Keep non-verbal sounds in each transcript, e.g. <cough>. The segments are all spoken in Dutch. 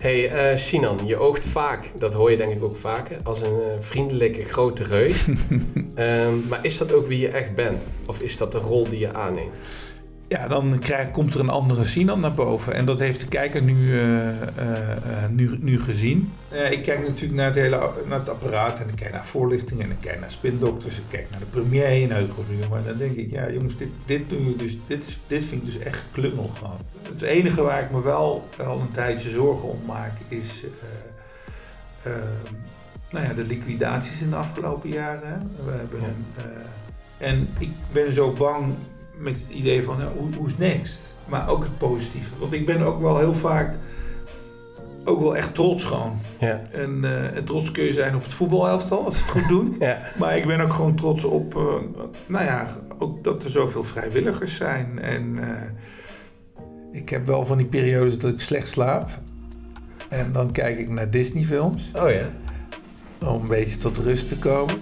Hey uh, Sinan, je oogt vaak, dat hoor je denk ik ook vaker, als een uh, vriendelijke grote reus. um, <laughs> maar is dat ook wie je echt bent? Of is dat de rol die je aanneemt? Ja, dan krijg, komt er een andere Sinan naar boven. En dat heeft de kijker nu, uh, nu, nu gezien. ik kijk natuurlijk naar het, hele, naar het apparaat en ik kijk naar voorlichting en ik kijk naar spindokters. Ik kijk naar de premier en Hugo Maar dan denk ik, ja jongens, dit, dit, doen we dus, dit, is, dit vind ik dus echt klungel gewoon. Het enige waar ik me wel al een tijdje zorgen om maak is... nou ja, de liquidaties in de afgelopen jaren. We hebben, en ik ben zo bang met het idee van hoe, hoe is next? Maar ook het positieve. Want ik ben ook wel heel vaak ook wel echt trots gewoon. Ja. En, uh, trots kun je zijn op het voetbalelftal als ze het goed doen. <laughs> ja. Maar ik ben ook gewoon trots op, uh, nou ja, ook dat er zoveel vrijwilligers zijn. En uh, ik heb wel van die periodes dat ik slecht slaap. En dan kijk ik naar Disney films. Oh ja. Om een beetje tot rust te komen.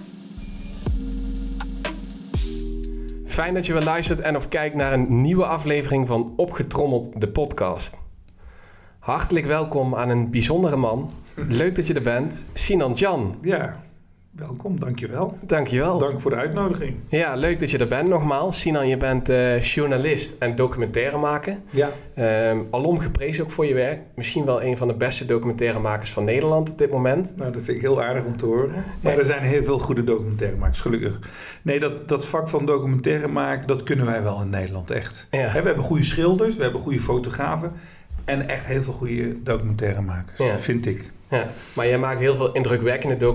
Fijn dat je weer luistert en of kijkt naar een nieuwe aflevering van Opgetrommeld, de podcast. Hartelijk welkom aan een bijzondere man. Leuk dat je er bent, Sinan Jan. Ja, Welkom, dankjewel. Dankjewel. Dank voor de uitnodiging. Ja, leuk dat je er bent nogmaals. Sinan, je bent uh, journalist en documentairemaker. Ja. Um, alom geprezen ook voor je werk. Misschien wel een van de beste documentairemakers van Nederland op dit moment. Nou, dat vind ik heel aardig om te horen. Maar er zijn heel veel goede documentairemakers, gelukkig. Nee, dat, dat vak van documentaire maken, dat kunnen wij wel in Nederland, echt. Ja. we hebben goede schilders, we hebben goede fotografen... en echt heel veel goede documentairemakers, ja. vind ik. Ja, maar jij maakt heel veel indrukwekkende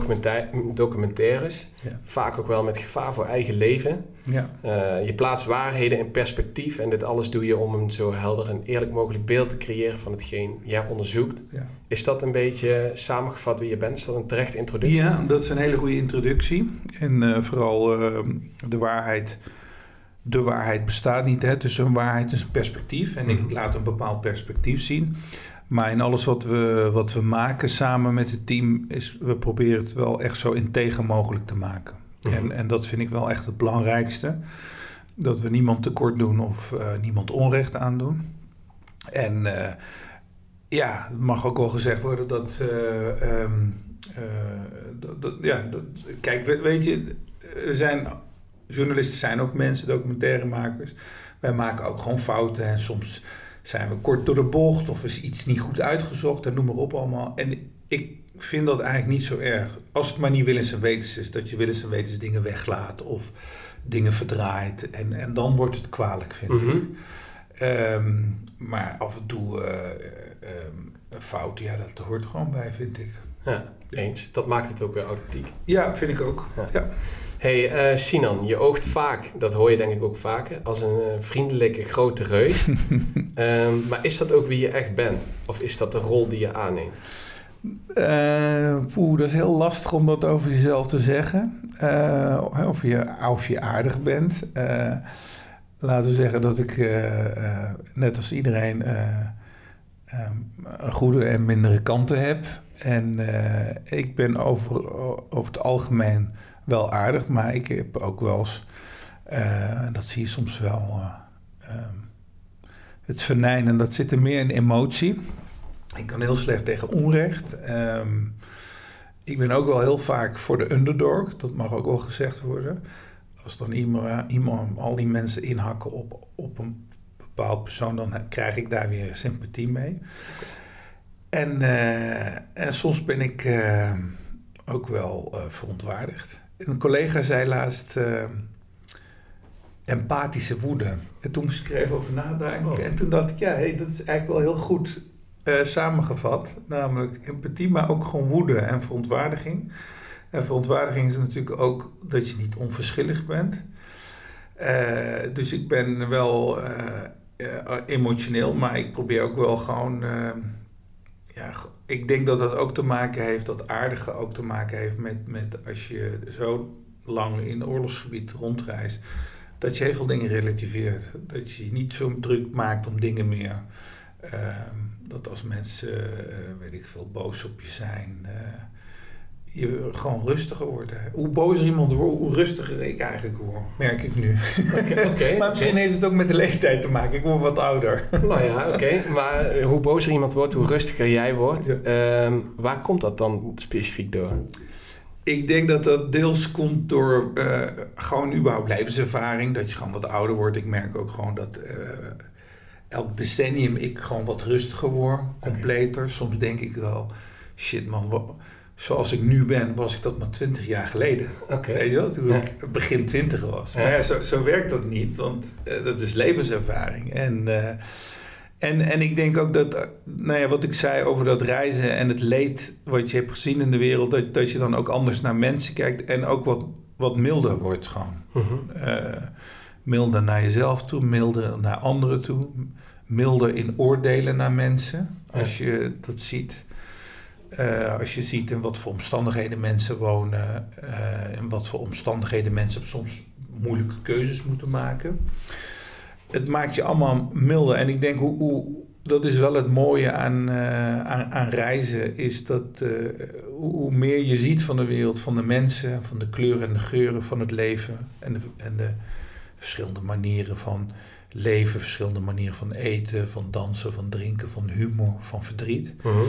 documentaires. Vaak ook wel met gevaar voor eigen leven. Ja. Uh, je plaatst waarheden in perspectief. En dit alles doe je om een zo helder en eerlijk mogelijk beeld te creëren van hetgeen jij onderzoekt. Ja. Is dat een beetje samengevat wie je bent? Is dat een terechte introductie? Ja, dat is een hele goede introductie. En uh, vooral uh, de waarheid. De waarheid bestaat niet. Hè? Dus een waarheid is een perspectief. En ik mhm. laat een bepaald perspectief zien. Maar in alles wat we, wat we maken samen met het team, is we proberen het wel echt zo integer mogelijk te maken. Mhm. en, en dat vind ik wel echt het belangrijkste. Dat we niemand tekort doen of uh, niemand onrecht aandoen. En uh, ja, het mag ook wel gezegd worden dat. Uh, um, dat, dat ja, dat, kijk, weet je, er zijn, journalisten zijn ook mensen, documentairemakers. Wij maken ook gewoon fouten en soms zijn we kort door de bocht of is iets niet goed uitgezocht en noem maar op allemaal. En ik vind dat eigenlijk niet zo erg. Als het maar niet willens en wetens is, dat je willens en wetens dingen weglaat of dingen verdraait. En, en dan wordt het kwalijk, vind ik. Mhm. Ehm, maar af en toe uh, een fout, ja, dat hoort gewoon bij, vind ik. Ja, eens. Dat maakt het ook weer authentiek. Ja, vind ik ook. ja hey, uh, Sinan, je oogt vaak, dat hoor je denk ik ook vaker, als een uh, vriendelijke grote reus. um, <laughs> maar is dat ook wie je echt bent? Of is dat de rol die je aanneemt? Uh, poeh, dat is heel lastig om dat over jezelf te zeggen. of, je, of je aardig bent. laten we zeggen dat ik, net als iedereen, een goede en mindere kanten heb. En ik ben over, over het algemeen wel aardig, maar ik heb ook wel eens, uh, dat zie je soms wel, uh, um, het venijnen, dat zit er meer in emotie. Ik kan heel slecht tegen onrecht. Um, ik ben ook wel heel vaak voor de underdog, dat mag ook wel gezegd worden. Als dan iemand, al die mensen inhakken op, op een bepaald persoon, dan krijg ik daar weer sympathie mee. En, uh, en soms ben ik ook wel verontwaardigd. Een collega zei laatst uh, empathische woede. En toen moest ik er even over nadenken. Oh. En toen dacht ik, ja, hey, dat is eigenlijk wel heel goed uh, samengevat. Namelijk empathie, maar ook gewoon woede en verontwaardiging. En verontwaardiging is natuurlijk ook dat je niet onverschillig bent. Uh, dus ik ben wel emotioneel, maar ik probeer ook wel gewoon ja, ik denk dat dat ook te maken heeft, dat aardige ook te maken heeft met, met als je zo lang in oorlogsgebied rondreist, dat je heel veel dingen relativeert. Dat je niet zo druk maakt om dingen meer. Uh, dat als mensen, uh, weet ik veel, boos op je zijn, uh, je gewoon rustiger wordt. Hè. Hoe bozer iemand wordt, hoe rustiger ik eigenlijk word, merk ik nu. Okay, <laughs> maar misschien heeft het ook met de leeftijd te maken. Ik word wat ouder. <laughs> nou ja, oké. Maar hoe bozer iemand wordt, hoe rustiger jij wordt. Ehm, waar komt dat dan specifiek door? Ik denk dat dat deels komt door uh, gewoon überhaupt levenservaring. Dat je gewoon wat ouder wordt. Ik merk ook gewoon dat uh, elk decennium ik gewoon wat rustiger word. Completer. Soms denk ik wel, shit man, wat, zoals ik nu ben, was ik dat maar twintig jaar geleden. Okay. Weet je wel, toen ik begin twintig was. Maar ja, zo, zo, werkt dat niet, want uh, dat is levenservaring. En, uh, en, en ik denk ook dat, nou ja, wat ik zei over dat reizen en het leed wat je hebt gezien in de wereld, dat, dat je dan ook anders naar mensen kijkt en ook wat, wat milder wordt gewoon. -huh. uh, milder naar jezelf toe, milder naar anderen toe, milder in oordelen naar mensen, als je dat ziet. Uh, als je ziet in wat voor omstandigheden mensen wonen, uh, in wat voor omstandigheden mensen soms moeilijke keuzes moeten maken. Het maakt je allemaal milder. En ik denk, hoe, hoe dat is wel het mooie aan, uh, aan, reizen, is dat hoe meer je ziet van de wereld, van de mensen, van de kleuren en de geuren van het leven en de, en de verschillende manieren van leven, verschillende manieren van eten, van dansen, van drinken, van humor, van verdriet. -huh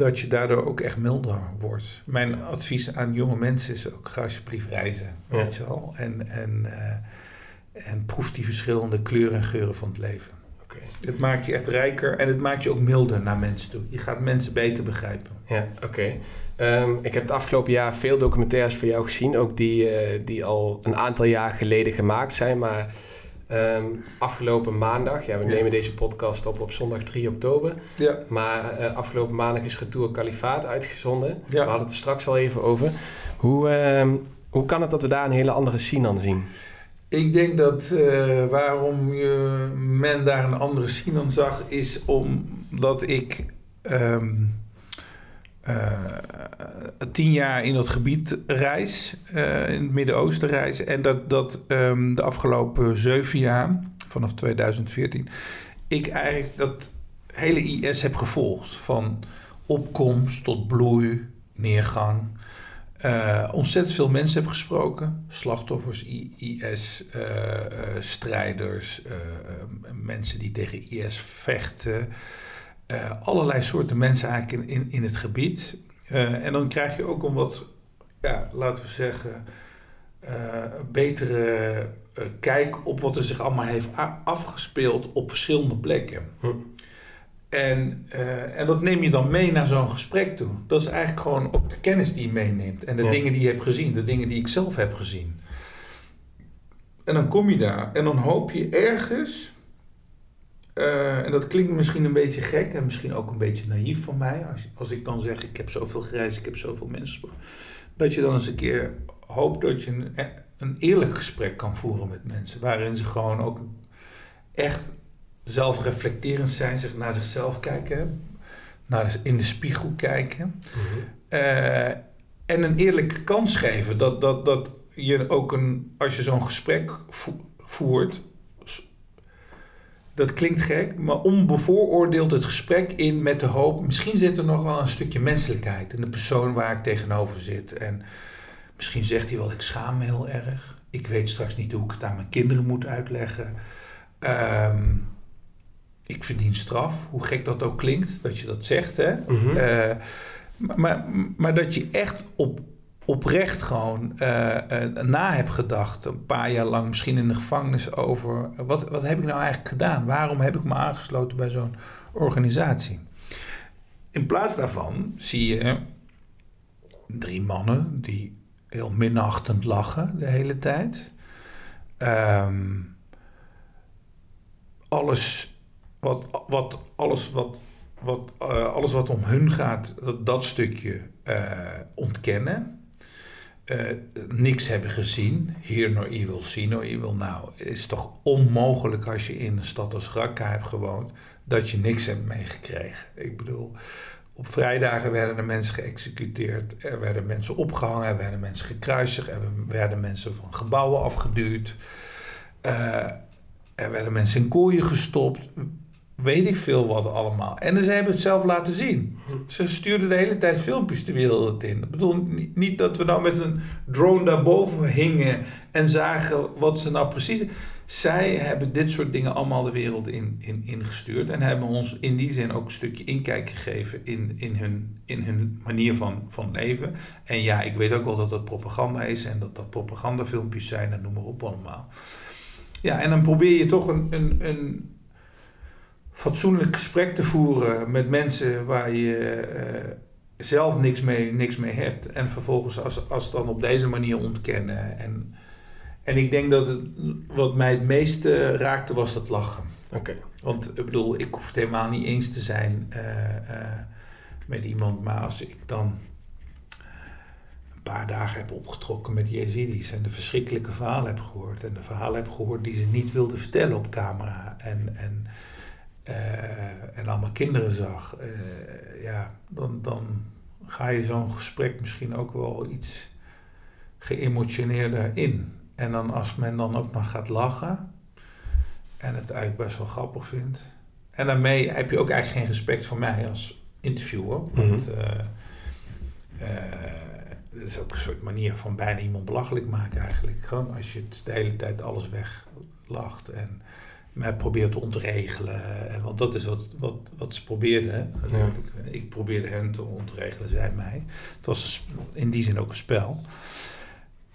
dat je daardoor ook echt milder wordt. Mijn advies aan jonge mensen is ook ga alsjeblieft reizen, weet je wel. En, en, uh, en proef die verschillende kleuren en geuren van het leven. Okay. Het maakt je echt rijker en het maakt je ook milder naar mensen toe. Je gaat mensen beter begrijpen. Ja, oké. Okay. Um, ik heb het afgelopen jaar veel documentaires van jou gezien, ook die, uh, die al een aantal jaar geleden gemaakt zijn, maar Um, afgelopen maandag, ja, we nemen deze podcast op op zondag 3 oktober. Ja. Maar uh, afgelopen maandag is Retour Kalifaat uitgezonden. Ja. We hadden het er straks al even over. Hoe, uh, hoe kan het dat we daar een hele andere Sinan zien? Ik denk dat uh, waarom je, men daar een andere Sinan zag, is omdat ik um, tien jaar in dat gebied reis, uh, in het Midden-Oosten reis. En dat, dat um, de afgelopen zeven jaar, vanaf 2014, ik eigenlijk dat hele IS heb gevolgd. Van opkomst tot bloei, neergang. Uh, ontzettend veel mensen heb gesproken. Slachtoffers, IS, uh, strijders, mensen die tegen IS vechten. Allerlei soorten mensen eigenlijk in, in, in het gebied. Uh, en dan krijg je ook een wat, ja, laten we zeggen, uh, betere kijk op wat er zich allemaal heeft afgespeeld op verschillende plekken. Hm. En, en dat neem je dan mee naar zo'n gesprek toe. Dat is eigenlijk gewoon ook de kennis die je meeneemt. En de ja. dingen die je hebt gezien, de dingen die ik zelf heb gezien. En dan kom je daar en dan hoop je ergens uh, en dat klinkt misschien een beetje gek en misschien ook een beetje naïef van mij. Als, als ik dan zeg, ik heb zoveel gereisd, ik heb zoveel mensen Dat je dan eens een keer hoopt dat je een, een eerlijk gesprek kan voeren met mensen. Waarin ze gewoon ook echt zelfreflecterend zijn, zich naar zichzelf kijken. Naar in de spiegel kijken. Mm-hmm. uh, en een eerlijke kans geven. Dat, dat, dat je ook een, als je zo'n gesprek voert dat klinkt gek, maar onbevooroordeeld het gesprek in met de hoop, misschien zit er nog wel een stukje menselijkheid in de persoon waar ik tegenover zit. En misschien zegt hij wel, ik schaam me heel erg. Ik weet straks niet hoe ik het aan mijn kinderen moet uitleggen. Um, ik verdien straf, hoe gek dat ook klinkt, dat je dat zegt. Hè? Mm -hmm. uh, maar, maar dat je echt op oprecht gewoon uh, uh, na heb gedacht, een paar jaar lang misschien in de gevangenis over wat, wat heb ik nou eigenlijk gedaan? Waarom heb ik me aangesloten bij zo'n organisatie? In plaats daarvan zie je drie mannen die heel minachtend lachen de hele tijd. Um, alles wat, wat, alles wat, wat, uh, alles wat om hun gaat, dat, dat stukje ontkennen uh, niks hebben gezien. Hear no evil, see no evil. Nou, is toch onmogelijk als je in een stad als Raqqa hebt gewoond... dat je niks hebt meegekregen. Ik bedoel, op vrijdagen werden er mensen geëxecuteerd. Er werden mensen opgehangen, er werden mensen gekruisigd... er werden mensen van gebouwen afgeduwd. Uh, er werden mensen in kooien gestopt. Weet ik veel wat allemaal. En ze hebben het zelf laten zien. Ze stuurden de hele tijd filmpjes de wereld in. Ik bedoel, niet dat we nou met een drone daarboven hingen en zagen wat ze nou precies... Zij hebben dit soort dingen allemaal de wereld in, in, ingestuurd. En hebben ons in die zin ook een stukje inkijk gegeven in, in, hun, in hun manier van, van leven. En ja, ik weet ook wel dat dat propaganda is en dat dat propagandafilmpjes zijn en noem maar op allemaal. Ja, en dan probeer je toch een, een, een fatsoenlijk gesprek te voeren met mensen waar je uh, zelf niks mee, niks mee hebt. En vervolgens als, als dan op deze manier ontkennen. En, en ik denk dat het, wat mij het meeste raakte was dat lachen. Oké. Want ik bedoel, ik hoef helemaal niet eens te zijn uh, uh, met iemand. Maar als ik dan een paar dagen heb opgetrokken met Jezidis en de verschrikkelijke verhalen heb gehoord. En de verhalen heb gehoord die ze niet wilden vertellen op camera. En, en uh, en allemaal kinderen zag, uh, ja, dan, dan ga je zo'n gesprek misschien ook wel iets geëmotioneerder in. En dan als men dan ook nog gaat lachen en het eigenlijk best wel grappig vindt. En daarmee heb je ook eigenlijk geen respect voor mij als interviewer. Want mm -hmm. uh, dat is ook een soort manier van bijna iemand belachelijk maken eigenlijk. Gewoon als je het de hele tijd alles weglacht en mij probeert te ontregelen. Want dat is wat, wat, wat ze probeerden. Ja. Ik probeerde hen te ontregelen, zij mij. Het was in die zin ook een spel.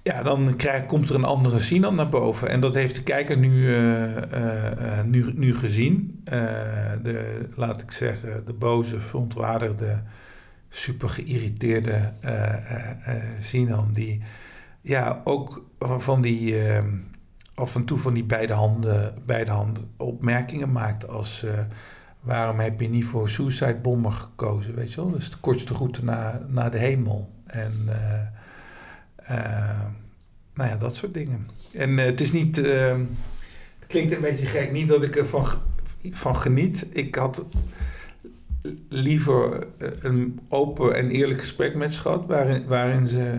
Ja, dan krijg, komt er een andere Sinan naar boven. En dat heeft de kijker nu, uh, uh, nu, nu gezien. de, laat ik zeggen, de boze, verontwaardigde, super geïrriteerde Sinan. Die ja, ook van die af en toe van die beide handen, beide handen opmerkingen maakt als uh, waarom heb je niet voor Suicide Bomber gekozen, weet je wel? Dat is de kortste route naar, naar de hemel. En uh, uh, nou ja, dat soort dingen. En het is niet, het klinkt een beetje gek, niet dat ik ervan van geniet. Ik had liever een open en eerlijk gesprek met gehad, waarin, waarin ze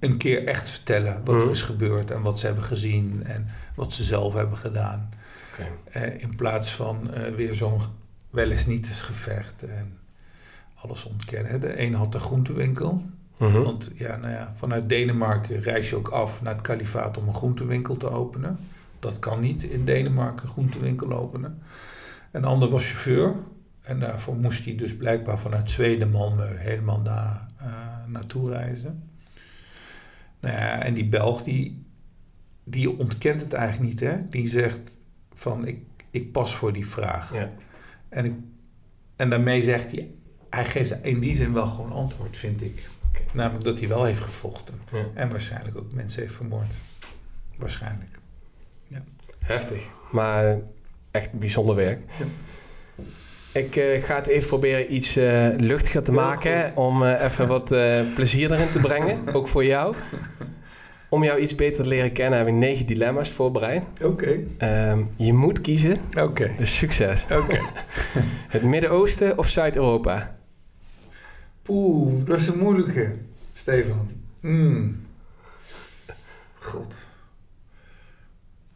een keer echt vertellen wat er mhm. is gebeurd en wat ze hebben gezien en wat ze zelf hebben gedaan. Okay. Uh, in plaats van uh, weer zo'n wel eens niet eens gevecht en alles ontkennen. De een had een groentewinkel. Mm Want ja, nou ja, vanuit Denemarken reis je ook af naar het kalifaat om een groentewinkel te openen. Dat kan niet in Denemarken een groentewinkel openen. Een ander was chauffeur. En daarvoor moest hij dus blijkbaar vanuit Zweden, Malmö, helemaal daar uh, naartoe reizen. Nou ja, en die Belg die, die ontkent het eigenlijk niet. Hè? Die zegt van ik, ik pas voor die vraag. Ja. En, ik, en daarmee zegt hij, hij geeft in die zin wel gewoon antwoord, vind ik. Okay. Namelijk dat hij wel heeft gevochten. Ja. En waarschijnlijk ook mensen heeft vermoord. Waarschijnlijk. Ja. Heftig, maar echt bijzonder werk. Ja. Ik uh, ga het even proberen iets uh, luchtiger te maken. Om uh, even wat plezier erin te brengen. <laughs> ook voor jou. Om jou iets beter te leren kennen heb ik negen dilemma's voorbereid. Oké. Okay. Um, je moet kiezen. Oké. Okay. Dus succes. Oké. <laughs> het Midden-Oosten of Zuid-Europa? Poeh, dat is een moeilijke, Stefan. Mm. God.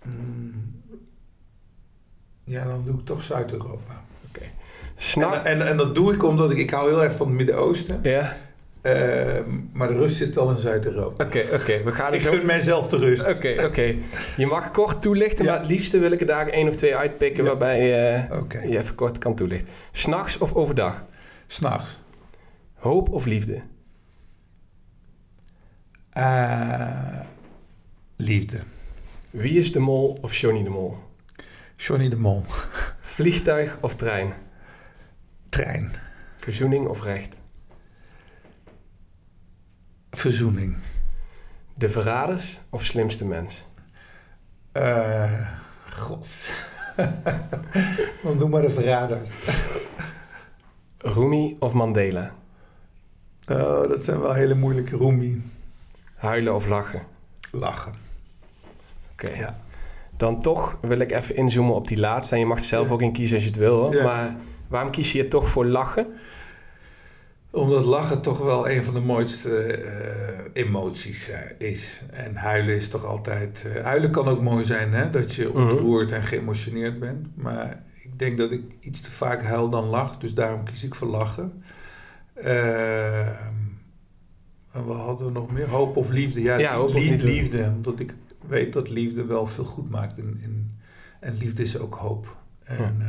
Mm. Ja, dan doe ik toch Zuid-Europa. En, en, en, dat doe ik omdat ik, ik hou heel erg van het Midden-Oosten. Ja. Uh, maar de rust zit al in Zuid-Europa. Oké, oké. we gaan Ik gun ook... mijzelf de rust. Oké, oké. Je mag kort toelichten, ja. maar het liefste wil ik er daar één of twee uitpikken ja. waarbij uh, okay. je even kort kan toelichten. S'nachts of overdag? S'nachts. Hoop of liefde? Uh, liefde. Wie is de mol of Johnny de Mol? Johnny de Mol. Vliegtuig of trein? Verzoening of recht? Verzoening. De verraders of slimste mens? Uh, God. <laughs> Dan doe maar de verraders. Rumi of Mandela? Oh, dat zijn wel hele moeilijke Rumi. Huilen of lachen? Lachen. Oké. Okay. Ja. Dan toch wil ik even inzoomen op die laatste. En je mag er zelf ja. ook in kiezen als je het wil. Ja. Maar Waarom kies je toch voor lachen? Omdat lachen toch wel een van de mooiste uh, emoties uh, is. En huilen is toch altijd... Uh, huilen kan ook mooi zijn, hè? Dat je ontroerd en geëmotioneerd bent. Maar ik denk dat ik iets te vaak huil dan lach, dus daarom kies ik voor lachen. Uh, en wat hadden we nog meer? Hoop of liefde? Ja, ja hoop liefde, of liefde. liefde. Omdat ik weet dat liefde wel veel goed maakt. En, en, en liefde is ook hoop. En. Uh,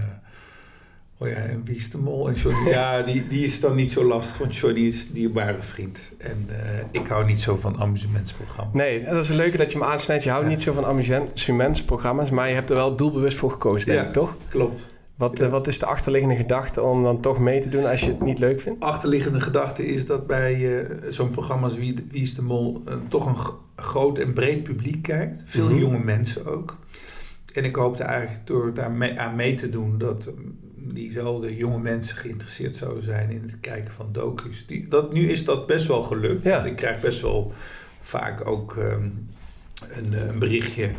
oh ja, en wie is de mol? En Johnny, <laughs> ja, die, die is dan niet zo lastig, want Johnny is een dierbare vriend. En uh, ik hou niet zo van amusementsprogramma's. Nee, dat is een leuke dat je hem aansnijdt. Je houdt ja. niet zo van amusementsprogramma's, maar je hebt er wel doelbewust voor gekozen, denk ja, ik, toch? klopt. Wat, uh, wat is de achterliggende gedachte om dan toch mee te doen als je het niet leuk vindt? Achterliggende gedachte is dat bij uh, zo'n programma als Wie, Wie is de Mol uh, toch een groot en breed publiek kijkt. Veel mm -hmm. jonge mensen ook. En ik hoopte eigenlijk door daar mee, aan mee te doen dat um, diezelfde jonge mensen geïnteresseerd zouden zijn in het kijken van docu's. Die, dat, nu is dat best wel gelukt. Ja. Ik krijg best wel vaak ook um, een, een berichtje.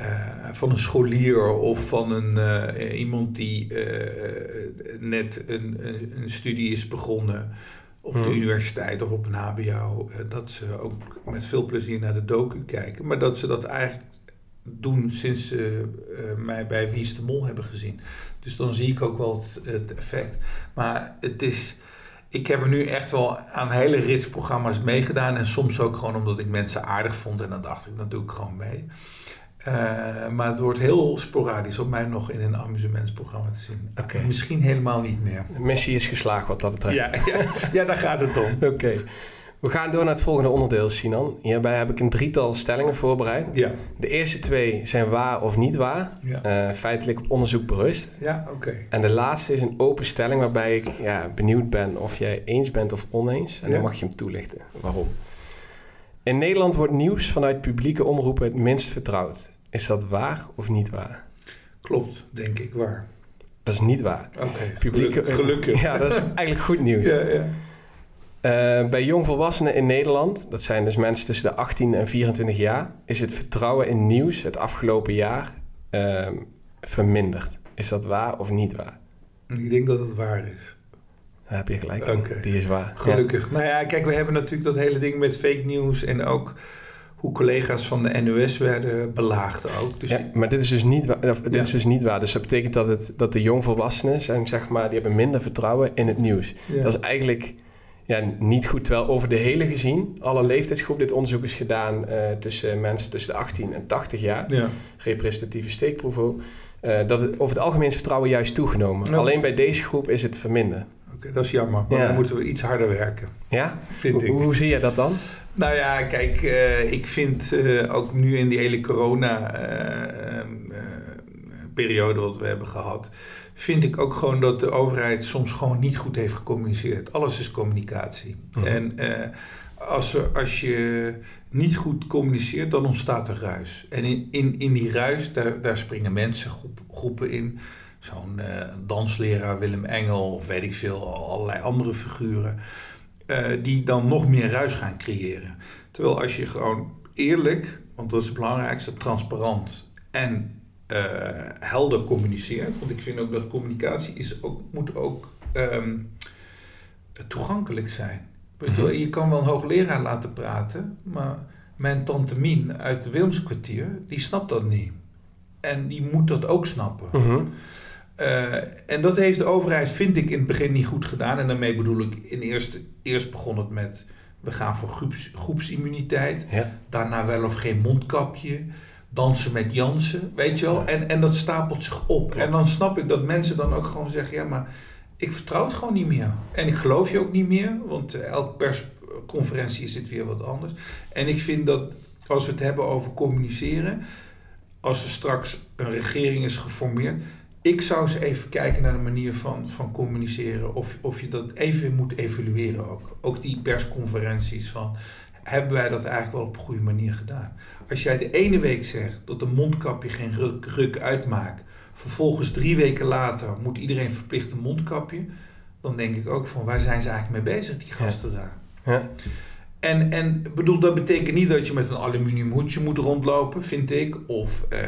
Uh, van een scholier of van een, uh, iemand die uh, net een, een, studie is begonnen op de Hmm. universiteit of op een HBO, dat ze ook met veel plezier naar de docu kijken, maar dat ze dat eigenlijk doen sinds ze mij bij Wie is de Mol hebben gezien. Dus dan zie ik ook wel het, het effect. Maar het is, ik heb er nu echt wel aan hele rits programma's meegedaan en soms ook gewoon omdat ik mensen aardig vond en dan dacht ik, dat doe ik gewoon mee. Uh, maar het wordt heel sporadisch om mij nog in een amusementsprogramma te zien. Okay. Misschien helemaal niet meer. De missie is geslaagd wat dat betreft. Ja, ja, ja daar gaat het om. Oké. Okay. We gaan door naar het volgende onderdeel, Sinan. Hierbij heb ik een drietal stellingen voorbereid. Ja. De eerste twee zijn waar of niet waar. Ja. Uh, feitelijk op onderzoek berust. Ja, oké. Okay. En de laatste is een open stelling waarbij ik ja, benieuwd ben of jij eens bent of oneens. En ja. dan mag je hem toelichten. Waarom? In Nederland wordt nieuws vanuit publieke omroepen het minst vertrouwd. Is dat waar of niet waar? Klopt, denk ik waar. Dat is niet waar. Okay. Publieke, gelukkig. Ja, dat is eigenlijk goed nieuws. <laughs> Ja, ja. Uh, bij jongvolwassenen in Nederland, dat zijn dus mensen tussen de 18 en 24 jaar, is het vertrouwen in nieuws het afgelopen jaar uh, verminderd. Is dat waar of niet waar? Ik denk dat het waar is. Daar heb je gelijk. Okay. Die is waar. Gelukkig. Ja. Nou ja, kijk, we hebben natuurlijk dat hele ding met fake news en ook hoe collega's van de NOS werden belaagd ook. Dus ja, maar dit is dus niet waar. Dit ja. is dus niet waar. Dus dat betekent dat, het, dat de jongvolwassenen zijn, zeg maar, die hebben minder vertrouwen in het nieuws. Ja. Dat is eigenlijk ja, niet goed. Terwijl over de hele gezien, alle leeftijdsgroep, dit onderzoek is gedaan uh, tussen mensen tussen de 18 en 80 jaar. Ja. Representatieve steekproef. Uh, dat het over het algemeen is vertrouwen juist toegenomen. Alleen bij deze groep is het verminderd. Okay, dat is jammer. Maar dan moeten we iets harder werken. Ja? Vind hoe, ik. Hoe zie je dat dan? Nou ja, kijk, uh, ik vind uh, ook nu in die hele corona-periode wat we hebben gehad, vind ik ook gewoon dat de overheid soms gewoon niet goed heeft gecommuniceerd. Alles is communicatie. Mhm. En als, er, als je niet goed communiceert, dan ontstaat er ruis. En in, in, in die ruis, daar, daar springen mensen, groep, groepen in. Zo'n uh, dansleraar Willem Engel of weet ik veel, allerlei andere figuren. Uh, die dan nog meer ruis gaan creëren. Terwijl als je gewoon eerlijk, want dat is het belangrijkste, transparant en uh, helder communiceert. Want ik vind ook dat communicatie is ook, moet ook um, toegankelijk zijn. Weet je, kan wel een hoogleraar laten praten, maar mijn tante Mien uit de Wilmskwartier, die snapt dat niet. En die moet dat ook snappen. -hmm. Uh, en dat heeft de overheid, vind ik, in het begin niet goed gedaan. En daarmee bedoel ik, in eerst, eerst begon het met... we gaan voor groeps, groepsimmuniteit. Ja. Daarna wel of geen mondkapje. Dansen met Jansen, weet je wel. Ja. En, en dat stapelt zich op. Klopt. En dan snap ik dat mensen dan ook gewoon zeggen... ja, maar ik vertrouw het gewoon niet meer. En ik geloof je ook niet meer. Want uh, elke persconferentie is het weer wat anders. En ik vind dat, als we het hebben over communiceren... als er straks een regering is geformeerd ik zou eens even kijken naar de manier van, van communiceren. Of, of je dat even moet evalueren ook. Ook die persconferenties van... hebben wij dat eigenlijk wel op een goede manier gedaan? Als jij de ene week zegt dat een mondkapje geen ruk, ruk uitmaakt... vervolgens drie weken later moet iedereen verplicht een mondkapje... dan denk ik ook van waar zijn ze eigenlijk mee bezig, die gasten ja. daar? Ja. En, en bedoel, dat betekent niet dat je met een aluminium hoedje moet rondlopen, vind ik. Of uh,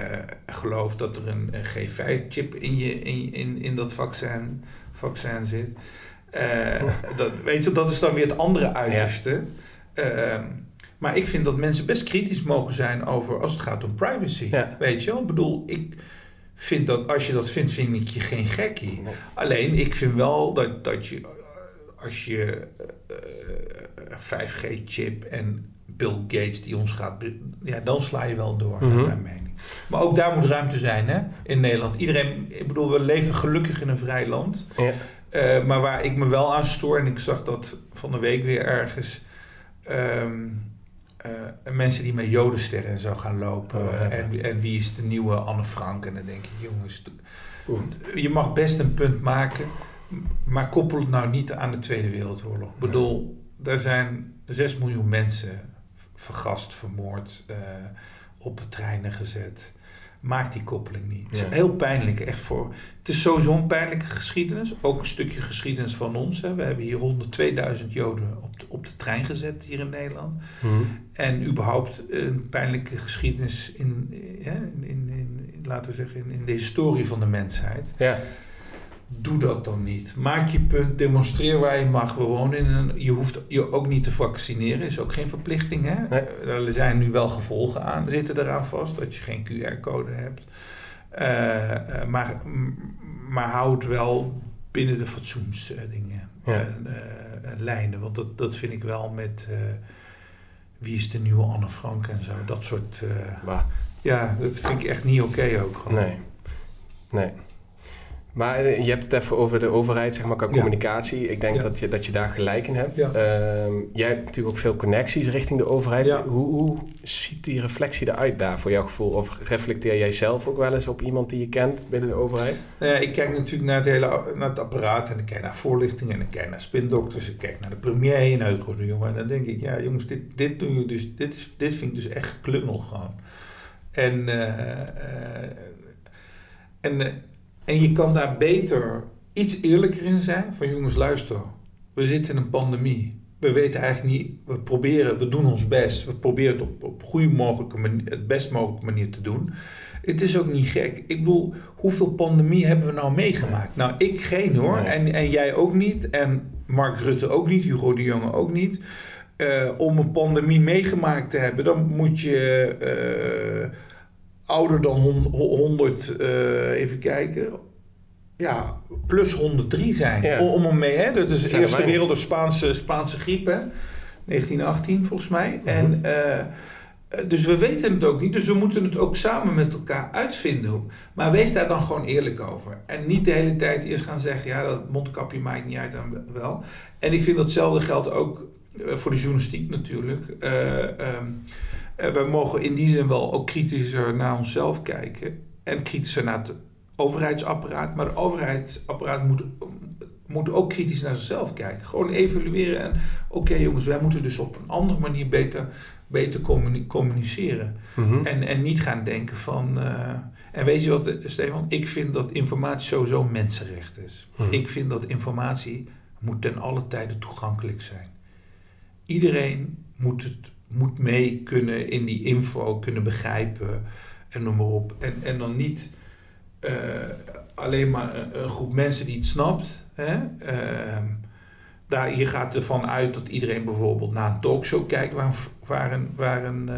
geloof dat er een, een G5-chip in, je, in, in, in dat vaccin, vaccin zit. Uh, dat, weet je, dat is dan weer het andere uiterste. Ja. Uh, maar ik vind dat mensen best kritisch mogen zijn over als het gaat om privacy. Ja. Weet je wel? Ik bedoel, ik vind dat, als je dat vindt, vind ik je geen gekkie. Alleen, ik vind wel dat, dat je, als je 5G-chip en Bill Gates die ons gaat... Ja, dan sla je wel door, naar mhm. mijn mening. Maar ook daar moet ruimte zijn, hè, in Nederland. Iedereen, ik bedoel, we leven gelukkig in een vrij land. Ja. Uh, maar waar ik me wel aan stoor, en ik zag dat van de week weer ergens... Um, uh, mensen die met jodensterren en zo gaan lopen. Oh, en, en wie is de nieuwe Anne Frank? En dan denk ik, jongens, je mag best een punt maken... maar koppel het nou niet aan de Tweede Wereldoorlog. Ik bedoel, er zijn 6 miljoen mensen vergast, vermoord, uh, op treinen gezet. Maak die koppeling niet. Het is heel pijnlijk, echt voor. Het is sowieso een pijnlijke geschiedenis. Ook een stukje geschiedenis van ons. Hè. We hebben hier 102.000 Joden op de, op de trein gezet hier in Nederland. Mhm. En überhaupt een pijnlijke geschiedenis in, in, in, in, laten we zeggen, in, in de historie van de mensheid. Ja doe dat dan niet. Maak je punt, demonstreer waar je mag. We wonen in een, je hoeft je ook niet te vaccineren, is ook geen verplichting. Hè? Er zijn nu wel gevolgen aan, zitten eraan vast, dat je geen QR-code hebt. Uh, maar, maar hou het wel binnen de fatsoensdingen, ja. uh, lijnen. Want dat, dat vind ik wel met wie is de nieuwe Anne Frank en zo. Dat soort. ja, dat vind ik echt niet oké ook gewoon. Nee. Nee. Maar eh, je hebt het even over de overheid, zeg maar, qua communicatie. Ik denk dat, je, dat je daar gelijk in hebt. Ehm, jij hebt natuurlijk ook veel connecties richting de overheid. Hoe, hoe, ziet die reflectie eruit daar voor jouw gevoel? Of reflecteer jij zelf ook wel eens op iemand die je kent binnen de overheid? Nou ja, ik kijk natuurlijk naar het hele naar het apparaat en ik kijk naar voorlichting en ik kijk naar spindokters. Ik kijk naar de premier en Hugo de Jonge. En dan denk ik, ja jongens, dit, dit doe je dus, dit, is, dit vind ik dus echt geklungel gewoon. En, uh, en en je kan daar beter iets eerlijker in zijn. Van jongens, luister, we zitten in een pandemie. We weten eigenlijk niet, we proberen, we doen ons best. We proberen het op, op goede mogelijke manier, het best mogelijke manier te doen. Het is ook niet gek. Ik bedoel, hoeveel pandemie hebben we nou meegemaakt? Nou, ik geen hoor. En, en jij ook niet. En Mark Rutte ook niet. Hugo de Jonge ook niet. Uh, om een pandemie meegemaakt te hebben, dan moet je uh, ouder dan 100, uh, eh, even kijken, ja, plus 103 zijn. Om hem mee, hè? Dat is de Eerste Wereld, de Spaanse, Spaanse griep, hè? 1918 volgens mij. Mhm. En, uh, dus we weten het ook niet, dus we moeten het ook samen met elkaar uitvinden. Maar wees daar dan gewoon eerlijk over. En niet de hele tijd eerst gaan zeggen, ja, dat mondkapje maakt niet uit en wel. En ik vind datzelfde geldt ook eh, voor de journalistiek natuurlijk. Uh, um, we mogen in die zin wel ook kritischer naar onszelf kijken. En kritischer naar het overheidsapparaat. Maar het overheidsapparaat moet, moet ook kritisch naar zichzelf kijken. Gewoon evalueren en oké jongens, wij moeten dus op een andere manier beter, beter communiceren. Mhm. en, en niet gaan denken van... Uh, en weet je wat, Stefan? Ik vind dat informatie sowieso mensenrecht is. Mhm. Ik vind dat informatie moet ten alle tijde toegankelijk zijn. Iedereen moet, het, moet mee kunnen in die info, kunnen begrijpen en noem maar op. En, en dan niet uh, alleen maar een, groep mensen die het snapt. Hè? Uh, daar, je gaat ervan uit dat iedereen bijvoorbeeld naar een talkshow kijkt waar, waar een, waar een uh,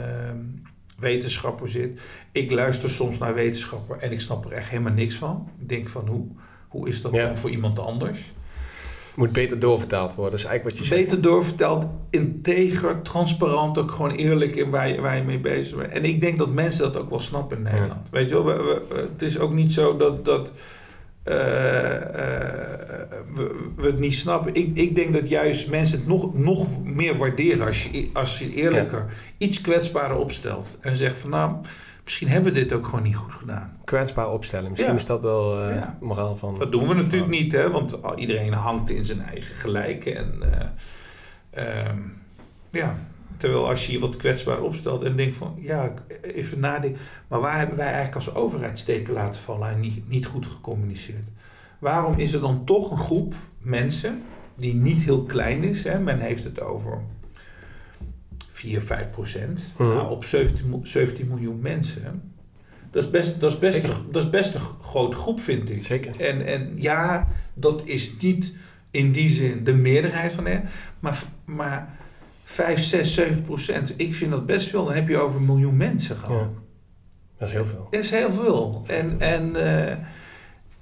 wetenschapper zit. Ik luister soms naar wetenschapper en ik snap er echt helemaal niks van. Ik denk van hoe, hoe is dat dan voor iemand anders? Moet beter doorvertaald worden, dat is eigenlijk wat je beter zegt. Beter doorvertaald, integer, transparant, ook gewoon eerlijk in waar je, waar je mee bezig bent. En ik denk dat mensen dat ook wel snappen in Nederland. Weet je wel, we, het is ook niet zo dat, dat uh, uh, we, we, het niet snappen. Ik, ik denk dat juist mensen het nog, nog meer waarderen als je, als je eerlijker, iets kwetsbaarder opstelt. En zegt van nou misschien hebben we dit ook gewoon niet goed gedaan. Kwetsbaar opstellen, misschien is dat wel uh, moraal van... Dat doen we natuurlijk niet, hè, want iedereen hangt in zijn eigen gelijk. En, uh, ja, terwijl als je je wat kwetsbaar opstelt en denkt van, ja, even nadenken. Maar waar hebben wij eigenlijk als overheid steken laten vallen en niet, niet goed gecommuniceerd? Waarom is er dan toch een groep mensen die niet heel klein is? Hè? Men heeft het over 4, 5 procent. Mhm. Nou, op 17, 17 miljoen mensen. Dat is best, dat is best, een, dat is best een grote groep, vind ik. Zeker. En, en ja, dat is niet in die zin de meerderheid van de. Maar, maar 5, 6, 7 procent. Ik vind dat best veel. Dan heb je over een miljoen mensen gewoon. Dat is heel veel. Dat is heel veel. En, en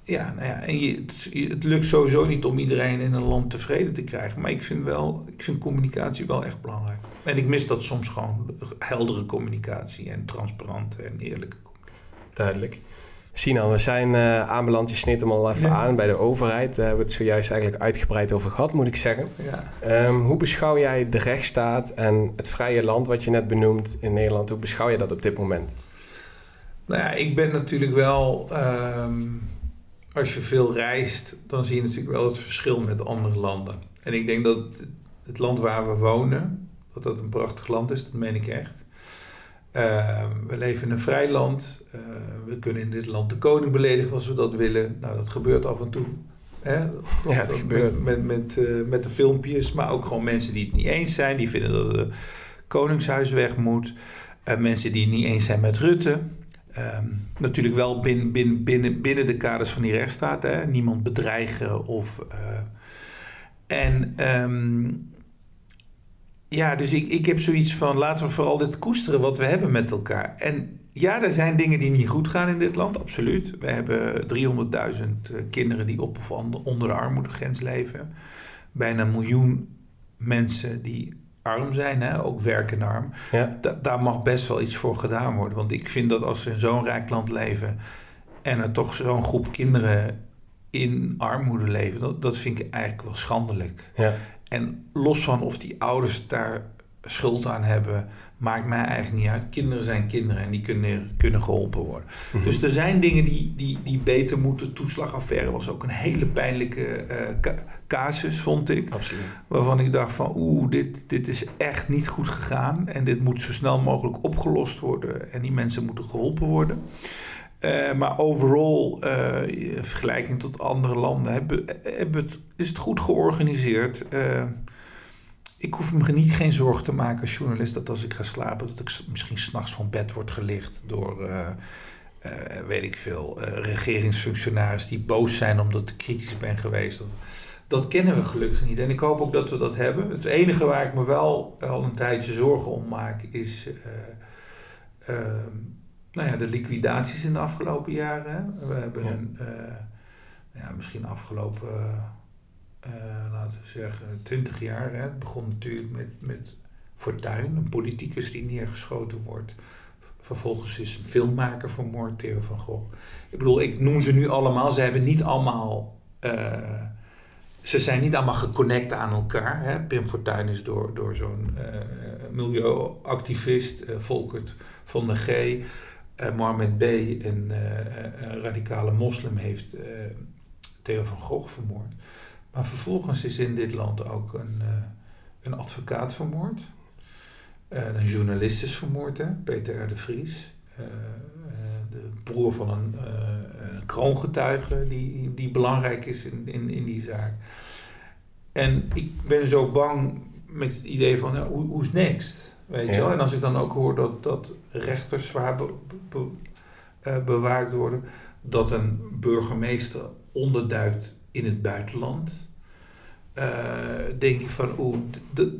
ja, nou ja, en je, het, lukt sowieso niet om iedereen in een land tevreden te krijgen. Maar ik vind wel, ik vind communicatie wel echt belangrijk. En ik mis dat soms gewoon heldere communicatie en transparante en eerlijke communicatie. Duidelijk. Sinan, we zijn uh, aanbeland. Je snit hem al even aan bij de overheid. Daar hebben we het zojuist eigenlijk uitgebreid over gehad, moet ik zeggen. Ja. Ehm, hoe beschouw jij de rechtsstaat en het vrije land wat je net benoemt in Nederland? Hoe beschouw je dat op dit moment? Nou ja, ik ben natuurlijk wel... Ehm, als je veel reist, dan zie je natuurlijk wel het verschil met andere landen. En ik denk dat het land waar we wonen, dat dat een prachtig land is, dat meen ik echt. Ehm, we leven in een vrij land. Uh, we kunnen in dit land de koning beledigen als we dat willen. Nou, dat gebeurt af en toe. Hè? Ja, dat gebeurt. Met, met, uh, met de filmpjes, maar ook gewoon mensen die het niet eens zijn. Die vinden dat het koningshuis weg moet. Uh, mensen die het niet eens zijn met Rutte. Ehm, natuurlijk wel binnen, binnen, binnen, binnen de kaders van die rechtsstaat. Hè? Niemand bedreigen of. en um, ja, dus ik, ik heb zoiets van laten we vooral dit koesteren wat we hebben met elkaar. En ja, er zijn dingen die niet goed gaan in dit land, absoluut. We hebben 300.000 eh, kinderen die op of onder de armoedegrens leven. Bijna een miljoen mensen die arm zijn, hè? ook werkend arm. Ja. daar mag best wel iets voor gedaan worden. Want ik vind dat als we in zo'n rijk land leven en er toch zo'n groep kinderen in armoede leven, dat, dat vind ik eigenlijk wel schandelijk. Ja. En los van of die ouders daar schuld aan hebben, maakt mij eigenlijk niet uit. Kinderen zijn kinderen en die kunnen, kunnen geholpen worden. Mhm. Dus er zijn dingen die, die, die beter moeten. Toeslagaffaire was ook een hele pijnlijke uh, casus, vond ik. Absoluut. Waarvan ik dacht van oeh, dit, dit is echt niet goed gegaan. En dit moet zo snel mogelijk opgelost worden. En die mensen moeten geholpen worden. Uh, maar overal, uh, in vergelijking tot andere landen, hebben, hebben het, is het goed georganiseerd. Uh, ik hoef me niet geen zorgen te maken als journalist dat als ik ga slapen, dat ik misschien s'nachts van bed word gelicht door, weet ik veel, regeringsfunctionarissen die boos zijn omdat ik kritisch ben geweest. Dat kennen we gelukkig niet. En ik hoop ook dat we dat hebben. Het enige waar ik me wel al een tijdje zorgen om maak is nou ja, de liquidaties in de afgelopen jaren. We hebben een, uh, ja, misschien afgelopen, uh, laten we zeggen, twintig jaar. Hè. Het begon natuurlijk met, met Fortuyn, een politicus die neergeschoten wordt. Vervolgens is een filmmaker vermoord, Theo van Gogh. Ik bedoel, ik noem ze nu allemaal. Ze hebben niet allemaal... ze zijn niet allemaal geconnect aan elkaar. Hè. Pim Fortuyn is door, door zo'n milieuactivist, Volkert van der G uh, Mohammed B., een uh, radicale moslim, heeft Theo van Gogh vermoord. Maar vervolgens is in dit land ook een, een advocaat vermoord. een journalist is vermoord, hè? Peter R. de Vries. de broer van een, een kroongetuige die, die belangrijk is in, in, in die zaak. En ik ben zo bang met het idee van, nou, hoe, hoe is next? Weet je wel? En als ik dan ook hoor dat, dat rechters zwaar eh, bewaakt worden, dat een burgemeester onderduikt in het buitenland, uh, denk ik van, oeh,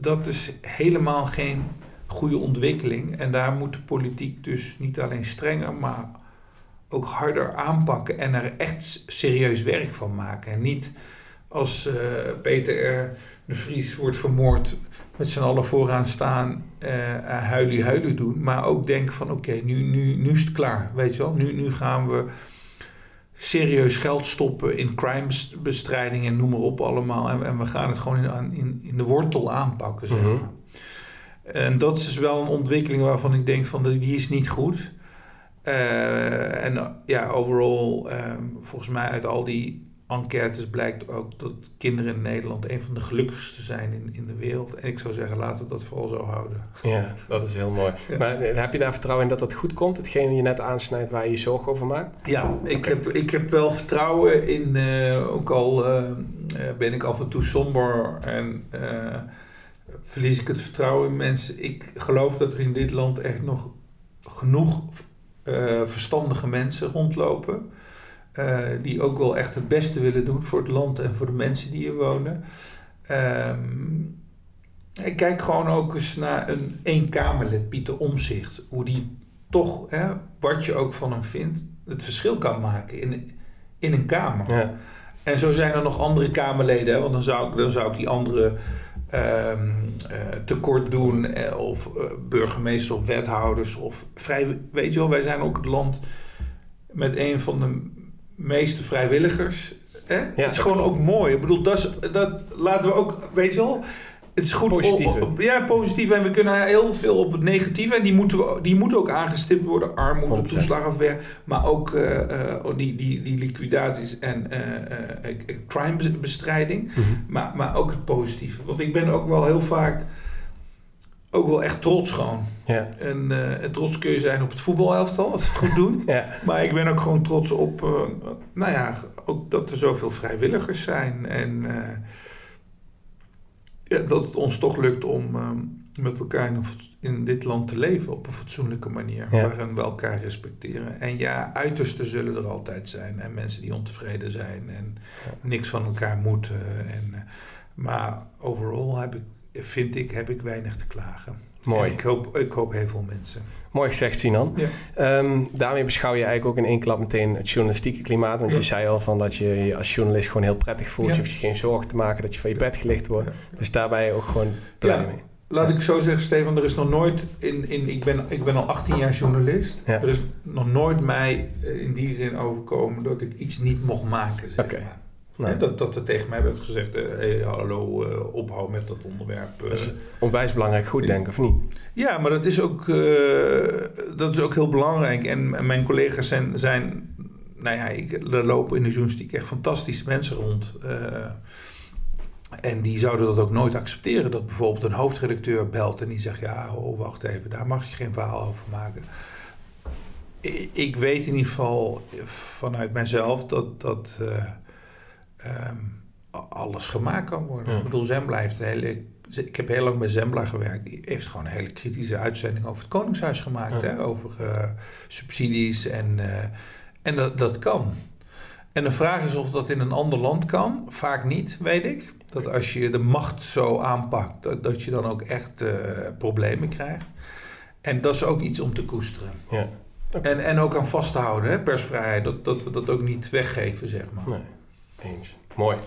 dat is helemaal geen goede ontwikkeling. En daar moet de politiek dus niet alleen strenger, maar ook harder aanpakken en er echt serieus werk van maken. En niet als uh, Peter de Vries wordt vermoord met z'n allen vooraan staan, uh, huilie huilie doen. Maar ook denken van oké, nu, nu, nu is het klaar. Weet je wel, nu, nu gaan we serieus geld stoppen in crimesbestrijding en noem maar op allemaal. En, en we gaan het gewoon in, in, in de wortel aanpakken. Zeg mhm. En dat is wel een ontwikkeling waarvan ik denk van die is niet goed. Uh, en ja, overal, uh, volgens mij uit al die enquêtes blijkt ook dat kinderen in Nederland een van de gelukkigste zijn in, in de wereld. En ik zou zeggen, laten we dat vooral zo houden. Ja, dat is heel mooi. Maar eh, heb je daar vertrouwen in dat dat goed komt? Hetgeen je net aansnijdt waar je je zorgen over maakt? Ja, ik, heb, ik heb wel vertrouwen in, uh, ook al uh, ben ik af en toe somber en verlies ik het vertrouwen in mensen. Ik geloof dat er in dit land echt nog genoeg verstandige mensen rondlopen uh, die ook wel echt het beste willen doen voor het land en voor de mensen die hier wonen. Um, ik kijk gewoon ook eens naar een eenkamerlid, Pieter Omzicht. Hoe die toch, hè, wat je ook van hem vindt, het verschil kan maken in, in een kamer. Ja. En zo zijn er nog andere Kamerleden, hè, want dan zou, ik, dan zou ik die andere um, tekort doen, eh, of uh, burgemeester of wethouders, of vrij, weet je wel, wij zijn ook het land met een van de meeste vrijwilligers. Hè? Ja, het is gewoon ook mooi. Ik bedoel, dat, is, dat laten we ook, weet je wel, het is goed positief. ja, positief. En we kunnen heel veel op het negatieve. En die moeten, we, die moeten ook aangestipt worden. Armoede, toeslagenafweer. Maar ook uh, uh, die, die, die liquidaties en uh, crimebestrijding. Mm -hmm. maar, maar ook het positieve. Want ik ben ook wel heel vaak... Ook wel echt trots gewoon. Ja. En, en trots kun je zijn op het voetbalelftal, als ze het goed doen. <laughs> ja. Maar ik ben ook gewoon trots op... nou ja, ook dat er zoveel vrijwilligers zijn. En ja, dat het ons toch lukt om ehm, met elkaar in, in, dit land te leven op een fatsoenlijke manier. Waarin we elkaar respecteren. En ja, uitersten zullen er altijd zijn. En mensen die ontevreden zijn en niks van elkaar moeten. En, maar overal heb ik, vind ik, heb ik weinig te klagen. Mooi. ik hoop, ik hoop heel veel mensen. Mooi gezegd, Sinan. Ja. Um, daarmee beschouw je eigenlijk ook in één klap meteen het journalistieke klimaat. Want je zei al van dat je je als journalist gewoon heel prettig voelt. Je hoeft je geen zorgen te maken dat je van je bed gelicht wordt. Dus daarbij ook gewoon blij mee. Laat ik zo zeggen, Stefan, er is nog nooit in, in ik, ben, ik ben al 18 jaar journalist. Er is nog nooit mij in die zin overkomen dat ik iets niet mocht maken. Zeg maar. Nee. Dat, dat er tegen mij werd gezegd, hey, hallo, uh, ophoud met dat onderwerp. Uh. Dat is onwijs belangrijk goed denken, of niet? Ja, maar dat is ook, dat is ook heel belangrijk. En, mijn collega's zijn, zijn nou ja, ik, er lopen in de journalistiek echt fantastische mensen rond. en die zouden dat ook nooit accepteren. Dat bijvoorbeeld een hoofdredacteur belt en die zegt, ja, oh, wacht even, daar mag je geen verhaal over maken. Ik weet in ieder geval vanuit mijzelf dat... dat um, alles gemaakt kan worden. Ik bedoel, Zembla heeft een hele... Ik heb heel lang bij Zembla gewerkt. Die heeft gewoon een hele kritische uitzending over het Koningshuis gemaakt. Hè? Over uh, subsidies en, uh, en dat, dat kan. En de vraag is of dat in een ander land kan. Vaak niet, weet ik. Dat als je de macht zo aanpakt, dat, dat je dan ook echt uh, problemen krijgt. En dat is ook iets om te koesteren. Ja. Okay. En, en ook aan vast te houden, hè? persvrijheid. Dat, dat we dat ook niet weggeven, zeg maar. Nee. Eens. Mooi.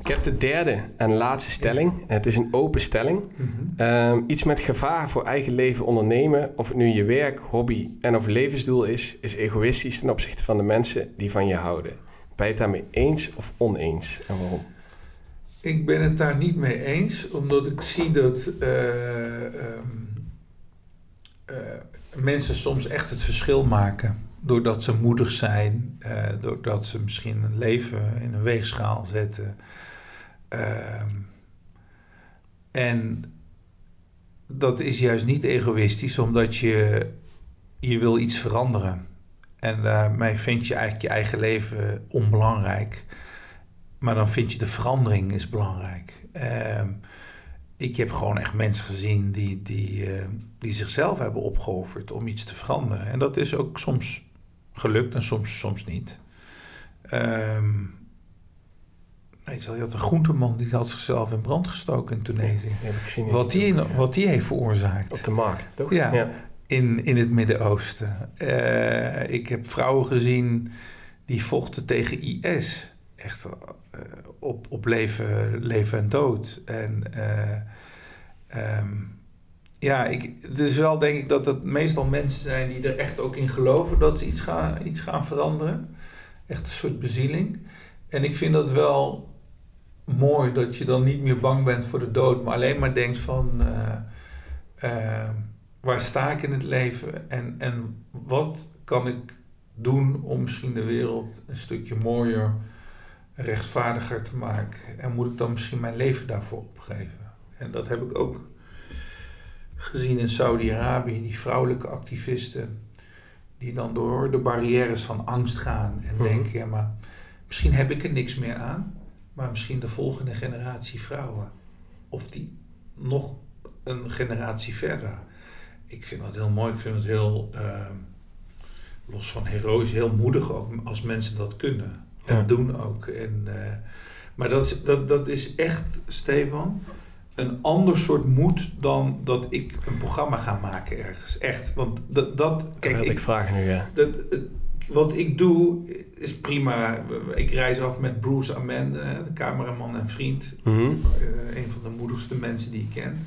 Ik heb de derde en laatste stelling. Het is een open stelling. Mhm. um, iets met gevaar voor eigen leven ondernemen, of het nu je werk, hobby en of levensdoel is, is egoïstisch ten opzichte van de mensen die van je houden. Ben je het daarmee eens of oneens en waarom? Ik ben het daar niet mee eens, omdat ik zie dat uh, um, uh, mensen soms echt het verschil maken doordat ze moedig zijn, uh, doordat ze misschien een leven in een weegschaal zetten. Uh, en dat is juist niet egoïstisch, omdat je, je wil iets veranderen. En daarmee vind je eigenlijk je eigen leven onbelangrijk. Maar dan vind je de verandering is belangrijk. Uh, ik heb gewoon echt mensen gezien die, die, uh, die zichzelf hebben opgeofferd om iets te veranderen. En dat is ook soms gelukt en soms, soms niet. Um, weet je, je had een groenteman die had zichzelf in brand gestoken in Tunesië. Ja, wat, die, wat die heeft veroorzaakt. Op de markt, toch? Ja, ja. In, in het Midden-Oosten. Uh, ik heb vrouwen gezien die vochten tegen IS. Echt uh, op, op leven, leven en dood. En uh, um, ja, ik, het is wel denk ik dat het meestal mensen zijn die er echt ook in geloven dat ze iets gaan, iets gaan veranderen. Echt een soort bezieling. En ik vind dat wel mooi dat je dan niet meer bang bent voor de dood, maar alleen maar denkt van uh, uh, waar sta ik in het leven en, en wat kan ik doen om misschien de wereld een stukje mooier, rechtvaardiger te maken. En moet ik dan misschien mijn leven daarvoor opgeven? En dat heb ik ook gezien in Saudi-Arabië, die vrouwelijke activisten, die dan door de barrières van angst gaan en mhm. denken, ja maar misschien heb ik er niks meer aan, maar misschien de volgende generatie vrouwen. Of die nog een generatie verder. Ik vind dat heel mooi, ik vind het heel, uh, los van heroïs, heel moedig ook als mensen dat kunnen. En doen ook. En, uh, maar dat is, dat, dat is echt, Stefan, een ander soort moed dan dat ik een programma ga maken ergens. Echt. Want dat. dat kijk, ik, ik vraag nu, ja. Dat, wat ik doe is prima. Ik reis af met Bruce Amende, de cameraman en vriend. Mm een van de moedigste mensen die ik ken.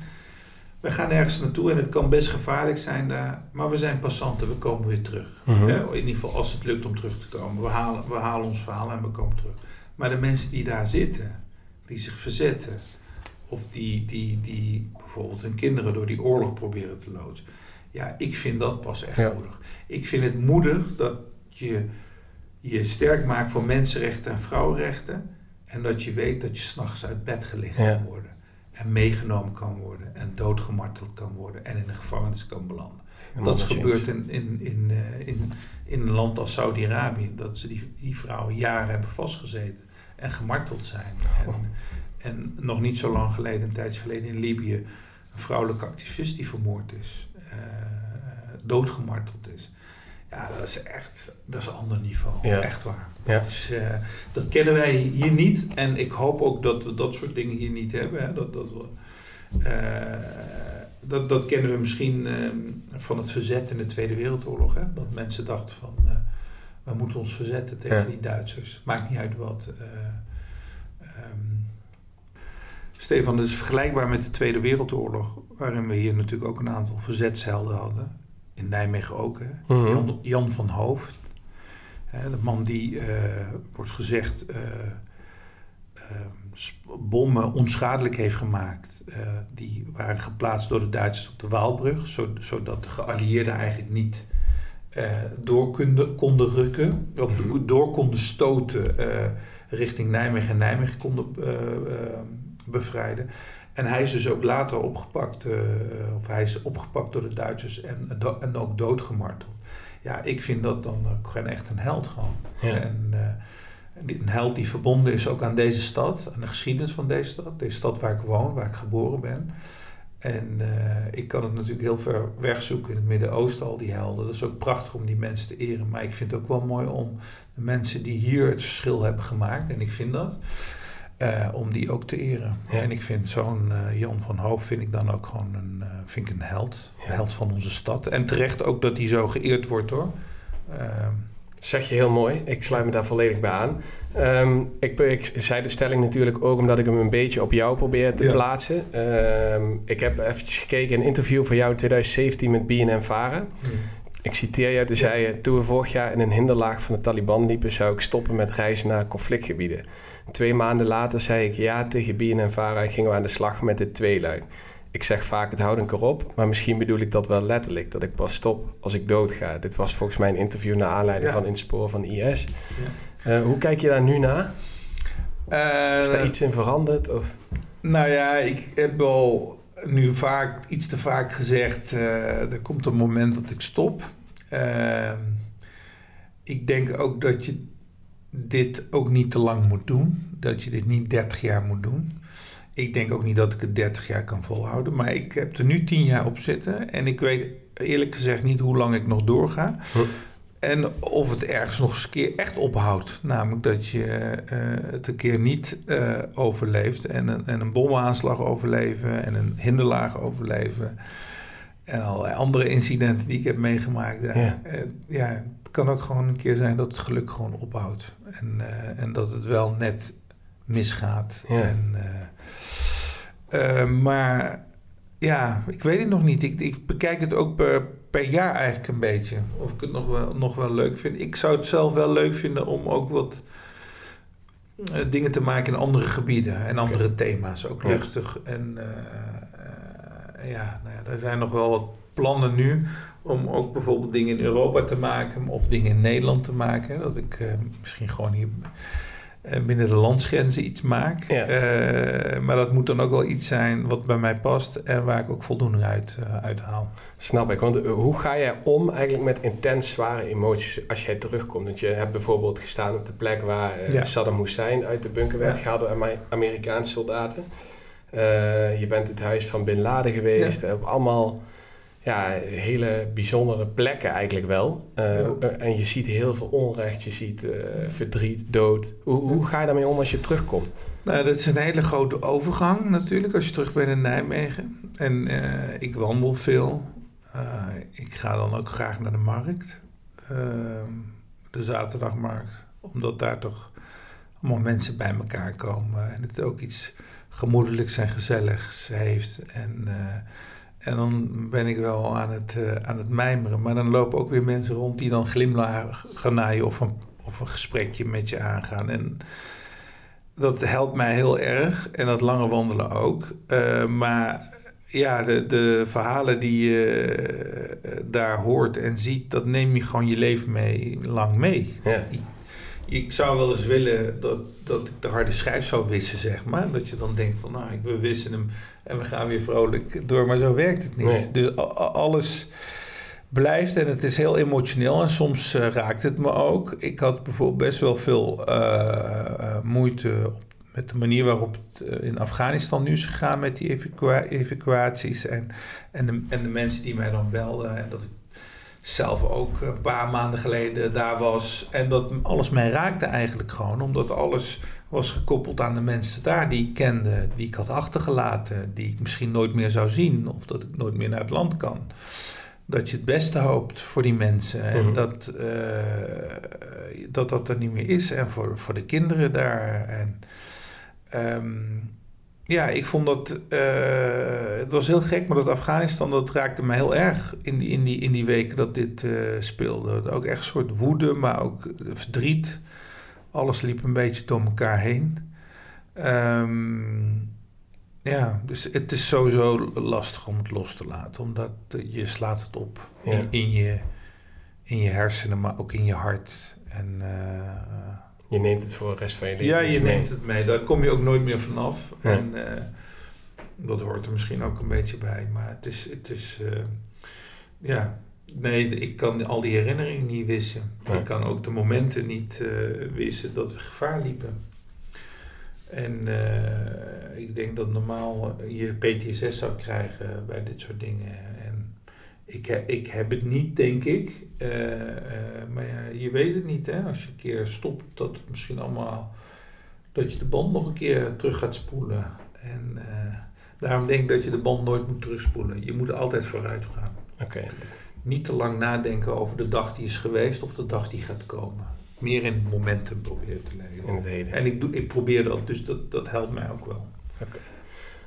We gaan ergens naartoe en het kan best gevaarlijk zijn daar. Maar we zijn passanten, we komen weer terug. Mhm. In ieder geval als het lukt om terug te komen. We halen, we halen ons verhaal en we komen terug. Maar de mensen die daar zitten, die zich verzetten of die, die, die bijvoorbeeld hun kinderen door die oorlog proberen te loodsen. Ja, ik vind dat pas echt moedig. Ik vind het moedig dat je je sterk maakt voor mensenrechten en vrouwenrechten. En dat je weet dat je s'nachts uit bed gelicht kan worden. En meegenomen kan worden. En doodgemarteld kan worden. En in de gevangenis kan belanden. dat is gebeurd in, in, in, uh, in, in een land als Saudi-Arabië. Dat ze die, die vrouwen jaren hebben vastgezeten. En gemarteld zijn. En, en nog niet zo lang geleden, een tijdje geleden in Libië, een vrouwelijke activist die vermoord is, uh, doodgemarteld is. Ja, dat is echt, dat is een ander niveau. Echt waar. Ja. Dus, uh, dat kennen wij hier niet. En ik hoop ook dat we dat soort dingen hier niet hebben. Hè. Dat, dat, we, uh, dat, dat kennen we misschien ehm, van het verzet in de Tweede Wereldoorlog. Hè. Dat mensen dachten van, we moeten ons verzetten tegen die Duitsers. Maakt niet uit wat. Stefan, dat is vergelijkbaar met de Tweede Wereldoorlog, waarin we hier natuurlijk ook een aantal verzetshelden hadden. In Nijmegen ook. Hè? Mhm. Jan, Jan, van Hoofd. Hè, de man die, uh, wordt gezegd, uh, uh, bommen onschadelijk heeft gemaakt. die waren geplaatst door de Duitsers op de Waalbrug, zodat de geallieerden eigenlijk niet door konden, konden rukken. Of mhm. door konden stoten richting Nijmegen en Nijmegen konden bevrijden. En hij is dus ook later opgepakt, uh, of hij is opgepakt door de Duitsers en, en ook doodgemarteld. Ja, ik vind dat dan gewoon echt een held gewoon. En uh, een held die verbonden is ook aan deze stad, aan de geschiedenis van deze stad. Deze stad waar ik woon, waar ik geboren ben. En uh, ik kan het natuurlijk heel ver wegzoeken in het Midden-Oosten, al die helden. Dat is ook prachtig om die mensen te eren. Maar ik vind het ook wel mooi om de mensen die hier het verschil hebben gemaakt, en ik vind dat, uh, om die ook te eren. En ik vind zo'n uh, Jan van Hoof vind ik dan ook gewoon een, uh, vind ik een held. Ja. Een held van onze stad. En terecht ook dat hij zo geëerd wordt hoor. Ehm, zeg je heel mooi. Ik sluit me daar volledig bij aan. Um, ik, ik, zei de stelling natuurlijk ook omdat ik hem een beetje op jou probeer te ja. plaatsen. Um, ik heb eventjes gekeken, een interview van jou in 2017 met BNN Varen. Mm. Ik citeer je, toen zei je... toen we vorig jaar in een hinderlaag van de Taliban liepen... zou ik stoppen met reizen naar conflictgebieden. Twee maanden later zei ik ja tegen Bien en Vara... gingen we aan de slag met dit tweeluik. Ik zeg vaak het houdt een keer op... maar misschien bedoel ik dat wel letterlijk... dat ik pas stop als ik doodga. Dit was volgens mij een interview... naar aanleiding van In Spoor van IS. Ja. Uh, hoe kijk je daar nu naar? Uh, Is daar iets in veranderd? Of? Nou ja, ik heb wel nu vaak, iets te vaak gezegd, uh, er komt een moment dat ik stop. Uh, ik denk ook dat je dit ook niet te lang moet doen. Dat je dit niet 30 jaar moet doen. Ik denk ook niet dat ik het 30 jaar kan volhouden. Maar ik heb er nu 10 jaar op zitten. En ik weet eerlijk gezegd niet hoe lang ik nog doorga. Huh. En of het ergens nog eens een keer echt ophoudt. Namelijk dat je uh, het een keer niet uh, overleeft. En een, en een bomaanslag overleven. En een hinderlaag overleven. En allerlei andere incidenten die ik heb meegemaakt. Ja. Uh, ja, kan ook gewoon een keer zijn dat het geluk gewoon ophoudt. En, en dat het wel net misgaat. Ja. En, maar ja, ik weet het nog niet. Ik, ik bekijk het ook per per jaar eigenlijk een beetje. Of ik het nog wel, nog wel leuk vind. Ik zou het zelf wel leuk vinden om ook wat dingen te maken in andere gebieden en andere okay. thema's. Ook luchtig. En ja, nou ja, er zijn nog wel wat plannen nu om ook bijvoorbeeld dingen in Europa te maken of dingen in Nederland te maken. Dat ik misschien gewoon hier eh, binnen de landsgrenzen iets maak. Ja. Uh, maar dat moet dan ook wel iets zijn wat bij mij past en waar ik ook voldoening uit, uit haal. Snap ik, want hoe ga jij om eigenlijk met intens zware emoties als jij terugkomt? Want je hebt bijvoorbeeld gestaan op de plek waar ja. Saddam Hussein uit de bunker werd ja. gehaald door Amerikaanse soldaten. je bent het huis van Bin Laden geweest, op allemaal ja, hele bijzondere plekken eigenlijk wel. En je ziet heel veel onrecht, je ziet verdriet, dood. Hoe, hoe ga je daarmee om als je terugkomt? Nou, dat is een hele grote overgang natuurlijk als je terug bent in Nijmegen. En ik wandel veel. ik ga dan ook graag naar de markt. Ehm, de zaterdagmarkt. Omdat daar toch allemaal mensen bij elkaar komen. En het ook iets gemoedelijks en gezelligs heeft. En, en dan ben ik wel aan het, uh, aan het mijmeren. Maar dan lopen ook weer mensen rond die dan glimlachen naar je of een, of een gesprekje met je aangaan. En dat helpt mij heel erg. En dat lange wandelen ook. Uh, maar ja, de, de verhalen die je daar hoort en ziet, dat neem je gewoon je leven mee, lang mee. Ja ik zou wel eens willen dat, dat ik de harde schijf zou wissen, zeg maar. Dat je dan denkt van, nou, we wissen hem en we gaan weer vrolijk door. Maar zo werkt het niet. Dus alles blijft en het is heel emotioneel en soms uh, raakt het me ook. Ik had bijvoorbeeld best wel veel uh, moeite met de manier waarop het in Afghanistan nu is gegaan met die evacuaties en, en, de, en de mensen die mij dan belden en dat ik zelf ook een paar maanden geleden daar was. En dat alles mij raakte eigenlijk gewoon. Omdat alles was gekoppeld aan de mensen daar die ik kende. Die ik had achtergelaten. Die ik misschien nooit meer zou zien. Of dat ik nooit meer naar het land kan. Dat je het beste hoopt voor die mensen. En mhm. dat, uh, dat dat er niet meer is. En voor, voor de kinderen daar. En... Um, ja, ik vond dat. Uh, het was heel gek, maar dat Afghanistan dat raakte me heel erg in die, in die, in die weken dat dit uh, speelde. Ook echt een soort woede, maar ook verdriet. Alles liep een beetje door elkaar heen. Um, ja, dus het is sowieso lastig om het los te laten, omdat je slaat het op in, in, je, in je hersenen, maar ook in je hart. En uh, je neemt het voor de rest van je leven Ja, je neemt het mee. Daar kom je ook nooit meer vanaf. En uh, dat hoort er misschien ook een beetje bij. Maar het is, het is uh, ja, nee, ik kan al die herinneringen niet wissen. Ik kan ook de momenten niet uh, wissen dat we gevaar liepen. En ik denk dat normaal je PTSS zou krijgen bij dit soort dingen. En ik, heb, ik heb het niet, denk ik. Uh, uh, maar ja, je weet het niet, hè. Als je een keer stopt, dat het misschien allemaal... dat je de band nog een keer terug gaat spoelen. En uh, daarom denk ik dat je de band nooit moet terugspoelen. Je moet altijd vooruit gaan. Oké. Niet te lang nadenken over de dag die is geweest of de dag die gaat komen. Meer in het momentum proberen te leven. En ik, doe, ik probeer dat, dus dat, dat helpt mij ook wel. Oké.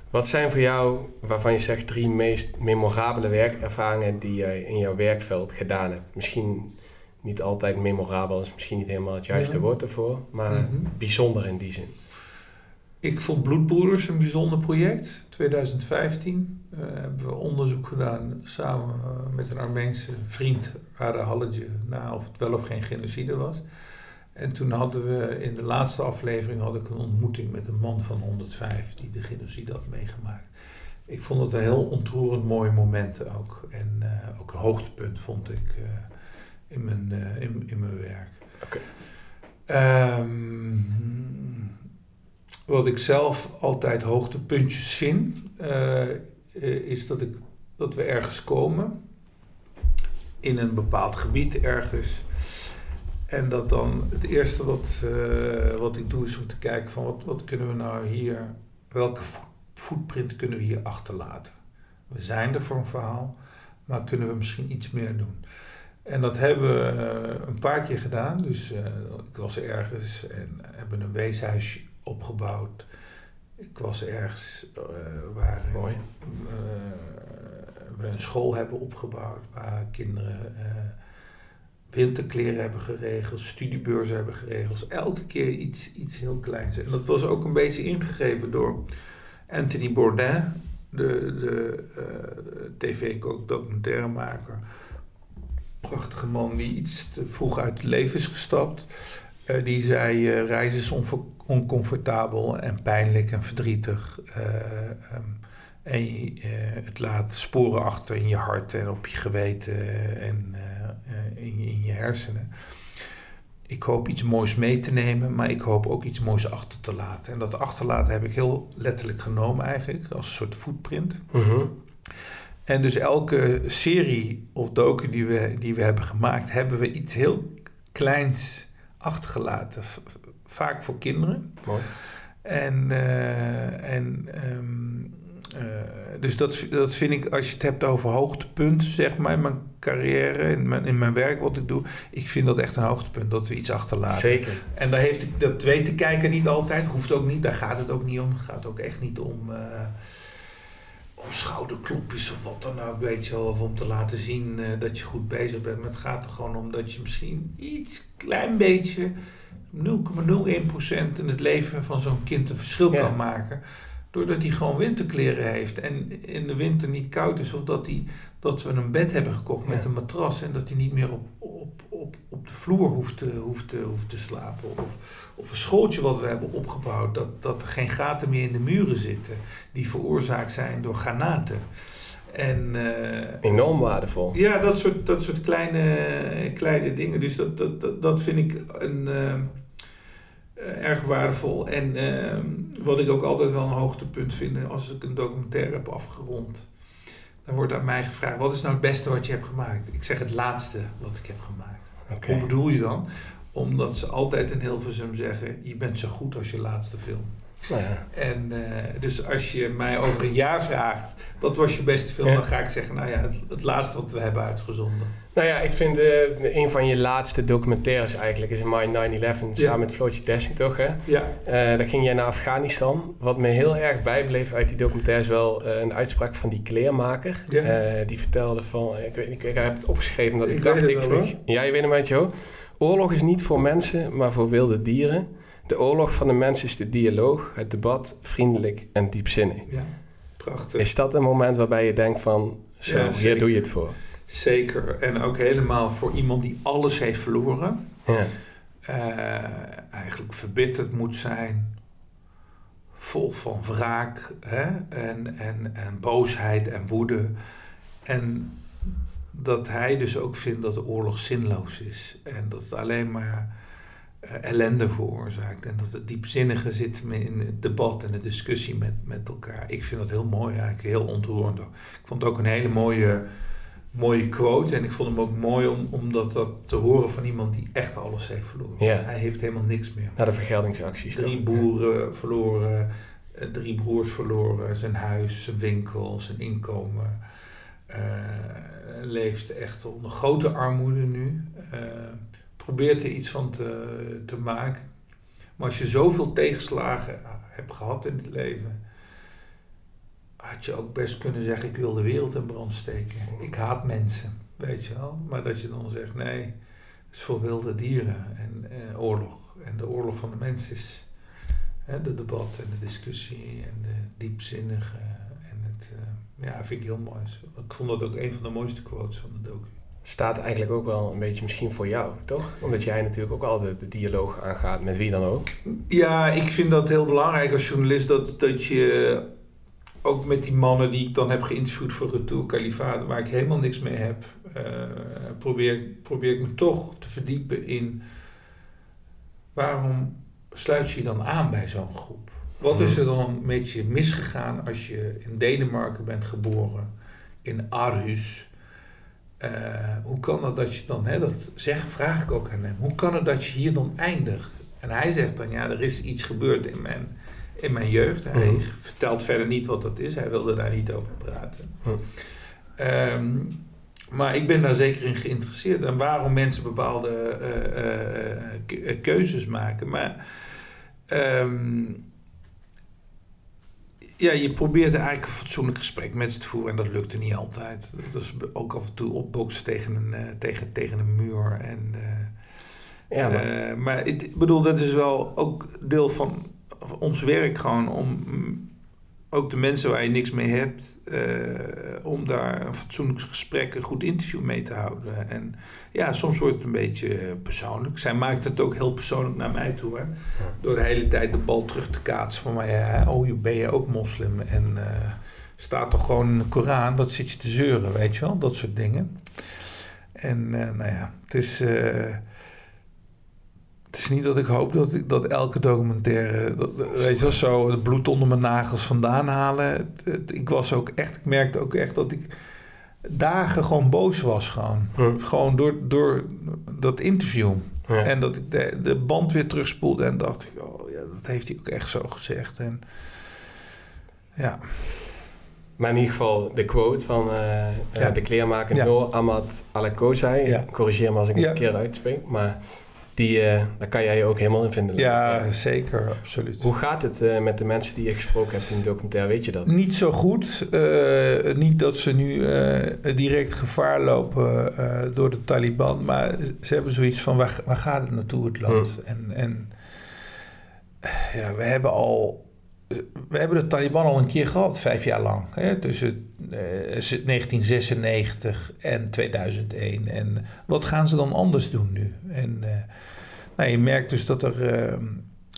Wat zijn voor jou, waarvan je zegt, drie meest memorabele werkervaringen die je in jouw werkveld gedaan hebt? Misschien niet altijd memorabel, is misschien niet helemaal het juiste woord ervoor, maar mhm. bijzonder in die zin. Ik vond Bloedbroeders een bijzonder project. 2015 uh, eh, hebben we onderzoek gedaan samen eh, met een Armeense vriend, Rada Halledje, naar of het wel of geen genocide was. En toen hadden we in de laatste aflevering had ik een ontmoeting met een man van 105 die de genocide had meegemaakt. Ik vond het een heel ontroerend mooi moment ook. En uh, ook een hoogtepunt vond ik uh, in, mijn, uh, in, in mijn werk. Okay. Um, wat ik zelf altijd hoogtepuntjes vind, is dat, ik, dat we ergens komen in een bepaald gebied ergens en dat dan het eerste wat, uh, wat ik doe is om te kijken van wat, wat kunnen we nou hier, welke footprint kunnen we hier achterlaten. We zijn er voor een verhaal, maar kunnen we misschien iets meer doen. En dat hebben we uh, een paar keer gedaan. Dus uh, ik was ergens en hebben een weeshuisje opgebouwd. Ik was ergens waar we een school hebben opgebouwd waar kinderen winterkleren hebben geregeld, studiebeurzen hebben geregeld. Elke keer iets, iets heel kleins. En dat was ook een beetje ingegeven door Anthony Bourdain, de, de uh, tv-documentairemaker. Prachtige man die iets te vroeg uit het leven is gestapt. Uh, die zei: uh, reizen is oncomfortabel en pijnlijk en verdrietig. Um, en het laat sporen achter in je hart en op je geweten en eh, in, in je hersenen. Ik hoop iets moois mee te nemen, maar ik hoop ook iets moois achter te laten. En dat achterlaten heb ik heel letterlijk genomen eigenlijk, als een soort footprint. Mhm. En dus elke serie of docu die we, die we hebben gemaakt, hebben we iets heel kleins achtergelaten. vaak voor kinderen. Mooi. En, uh, en um, uh, dus dat, dat vind ik, als je het hebt over hoogtepunt, zeg maar, in mijn carrière, in mijn, in mijn werk, wat ik doe. Ik vind dat echt een hoogtepunt, dat we iets achterlaten. Zeker. En daar heeft dat weet te kijken niet altijd, hoeft ook niet, daar gaat het ook niet om. Het gaat ook echt niet om, uh, om schouderklopjes of wat dan ook, weet je wel. Of om te laten zien uh, dat je goed bezig bent. Maar het gaat er gewoon om dat je misschien iets, klein beetje, 0,01% in het leven van zo'n kind een verschil ja. kan maken. Doordat hij gewoon winterkleren heeft en in de winter niet koud is. Of dat, hij, dat we een bed hebben gekocht met een matras en dat hij niet meer op, op, op, op de vloer hoeft te, hoeft, te, hoeft te slapen. Of, of een schooltje wat we hebben opgebouwd, dat, dat er geen gaten meer in de muren zitten. Die veroorzaakt zijn door granaten. En, uh, Enorm waardevol. Ja, dat soort, dat soort kleine, kleine dingen. Dus dat, dat, dat, dat vind ik een... Uh, erg waardevol. En uh, wat ik ook altijd wel een hoogtepunt vind als ik een documentaire heb afgerond. Dan wordt aan mij gevraagd: wat is nou het beste wat je hebt gemaakt? Ik zeg het laatste wat ik heb gemaakt. Okay. Hoe bedoel je dan? Omdat ze altijd in Hilversum zeggen: je bent zo goed als je laatste film. Nou ja. En uh, dus als je mij over een jaar vraagt, wat was je beste film? Ja. Dan ga ik zeggen, nou ja, het, het, laatste wat we hebben uitgezonden. Nou ja, ik vind uh, een van je laatste documentaires eigenlijk is My 9-11 ja. samen met Floortje Dessing toch hè? Ja. Uh, daar ging jij naar Afghanistan. Wat me heel erg bijbleef uit die documentaire is wel een uitspraak van die kleermaker. Ja. die vertelde van, ik, weet, ik, ik heb het opgeschreven dat ik, Ik dacht, ik vlieg. Ja, je weet hem uit je hoofd. Oorlog is niet voor mensen, maar voor wilde dieren. De oorlog van de mens is de dialoog, het debat, vriendelijk en diepzinnig. Ja, prachtig. Is dat een moment waarbij je denkt van, zo, Ja, hier doe je het voor? Zeker. En ook helemaal voor iemand die alles heeft verloren. Ja, eh, eigenlijk verbitterd moet zijn. Vol van wraak hè? En, en, en boosheid en woede. En dat hij dus ook vindt dat de oorlog zinloos is. En dat het alleen maar ellende veroorzaakt. En dat het diepzinnige zit in het debat en de discussie met, met elkaar. Ik vind dat heel mooi, eigenlijk heel ontroerend. Ik vond het ook een hele mooie, mooie quote. En ik vond hem ook mooi om, om dat, te horen van iemand die echt alles heeft verloren. Ja. Hij heeft helemaal niks meer. naar de vergeldingsacties. Drie boeren verloren, eh, drie broers verloren, zijn huis, zijn winkel, zijn inkomen. Eh, leeft echt onder grote armoede nu. Eh, probeert er iets van te, te maken. Maar als je zoveel tegenslagen hebt gehad in het leven, had je ook best kunnen zeggen: Ik wil de wereld in brand steken. Ik haat mensen, weet je wel. Maar dat je dan zegt: Nee, het is voor wilde dieren en oorlog. En de oorlog van de mens is hè, de debat en de discussie en de diepzinnige. En het, eh, ja, vind ik heel mooi. Ik vond dat ook een van de mooiste quotes van de docu. Staat eigenlijk ook wel een beetje misschien voor jou, toch? Omdat jij natuurlijk ook altijd de dialoog aangaat met wie dan ook. Ja, ik vind dat heel belangrijk als journalist dat, dat je ook met die mannen die ik dan heb geïnterviewd voor Retour Califate, waar ik helemaal niks mee heb, eh, probeer, probeer ik me toch te verdiepen in waarom sluit je je dan aan bij zo'n groep? Wat is er dan met je misgegaan als je in Denemarken bent geboren, in Aarhus? Eh, hoe kan het dat je dan, hè, dat zeg, vraag ik ook aan hem, hoe kan het dat je hier dan eindigt? En hij zegt dan, ja, er is iets gebeurd in mijn, in mijn jeugd. Hij Mhm. vertelt verder niet wat dat is, hij wilde daar niet over praten. Hm. Ehm, maar ik ben daar zeker in geïnteresseerd. En waarom mensen bepaalde eh, eh, keuzes maken. Maar ehm, ja, je probeert eigenlijk een fatsoenlijk gesprek met ze te voeren. En dat lukte niet altijd. Dat is ook af en toe opboksen tegen een, eh, tegen, tegen een muur. En, eh, Ja, maar, eh, maar ik bedoel, dat is wel ook deel van, van ons werk gewoon om mm, ook de mensen waar je niks mee hebt, eh, om daar een fatsoenlijk gesprek, een goed interview mee te houden. En ja, soms wordt het een beetje persoonlijk. Zij maakt het ook heel persoonlijk naar mij toe, hè? door de hele tijd de bal terug te kaatsen van, maar ja, oh, je- ben je ook moslim en eh, staat toch gewoon in de Koran, wat zit je te zeuren, weet je wel, dat soort dingen. En eh, nou ja, het is. Eh, het is niet dat ik hoop dat, ik, dat elke documentaire, dat, weet je wel, zo het bloed onder mijn nagels vandaan halen. Het- het- ik was ook echt, ik merkte ook echt dat ik dagen gewoon boos was. Gewoon, hm. gewoon door, door dat interview. En dat ik de, de band weer terugspoelde en dacht ik, oh ja, dat heeft hij ook echt zo gezegd. En ja. Maar in ieder geval de quote van uh, de kleermaker ja. Noor Ahmad Alakozai. Ja. Corrigeer me als ik het een keer uitspreek. Maar die, uh, daar kan jij je ook helemaal in vinden. Ja, zeker, absoluut. Hoe gaat het uh, met de mensen die je gesproken hebt in de documentaire? Weet je dat? Niet zo goed. Uh, niet dat ze nu direct gevaar lopen door de Taliban. Maar ze hebben zoiets van, waar, waar gaat het naartoe, het land? Hmm. En, en ja, we hebben al... We hebben de Taliban al een keer gehad, vijf jaar lang. Hè, tussen 1996 en 2001. En wat gaan ze dan anders doen nu? En nou, je merkt dus dat er,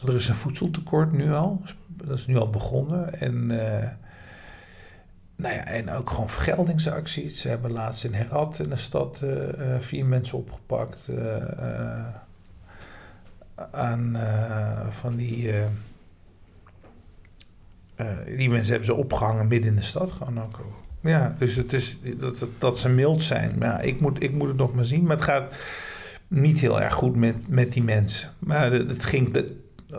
er is een voedseltekort nu al. Dat is nu al begonnen. En, nou ja, en ook gewoon vergeldingsacties. Ze hebben laatst in Herat in de stad vier mensen opgepakt. aan van die... die mensen hebben ze opgehangen midden in de stad gewoon ook. Ja, dus het is dat, dat, ze mild zijn. Maar ja, ik moet, ik moet het nog maar zien. Maar het gaat niet heel erg goed met, met die mensen. Maar het ging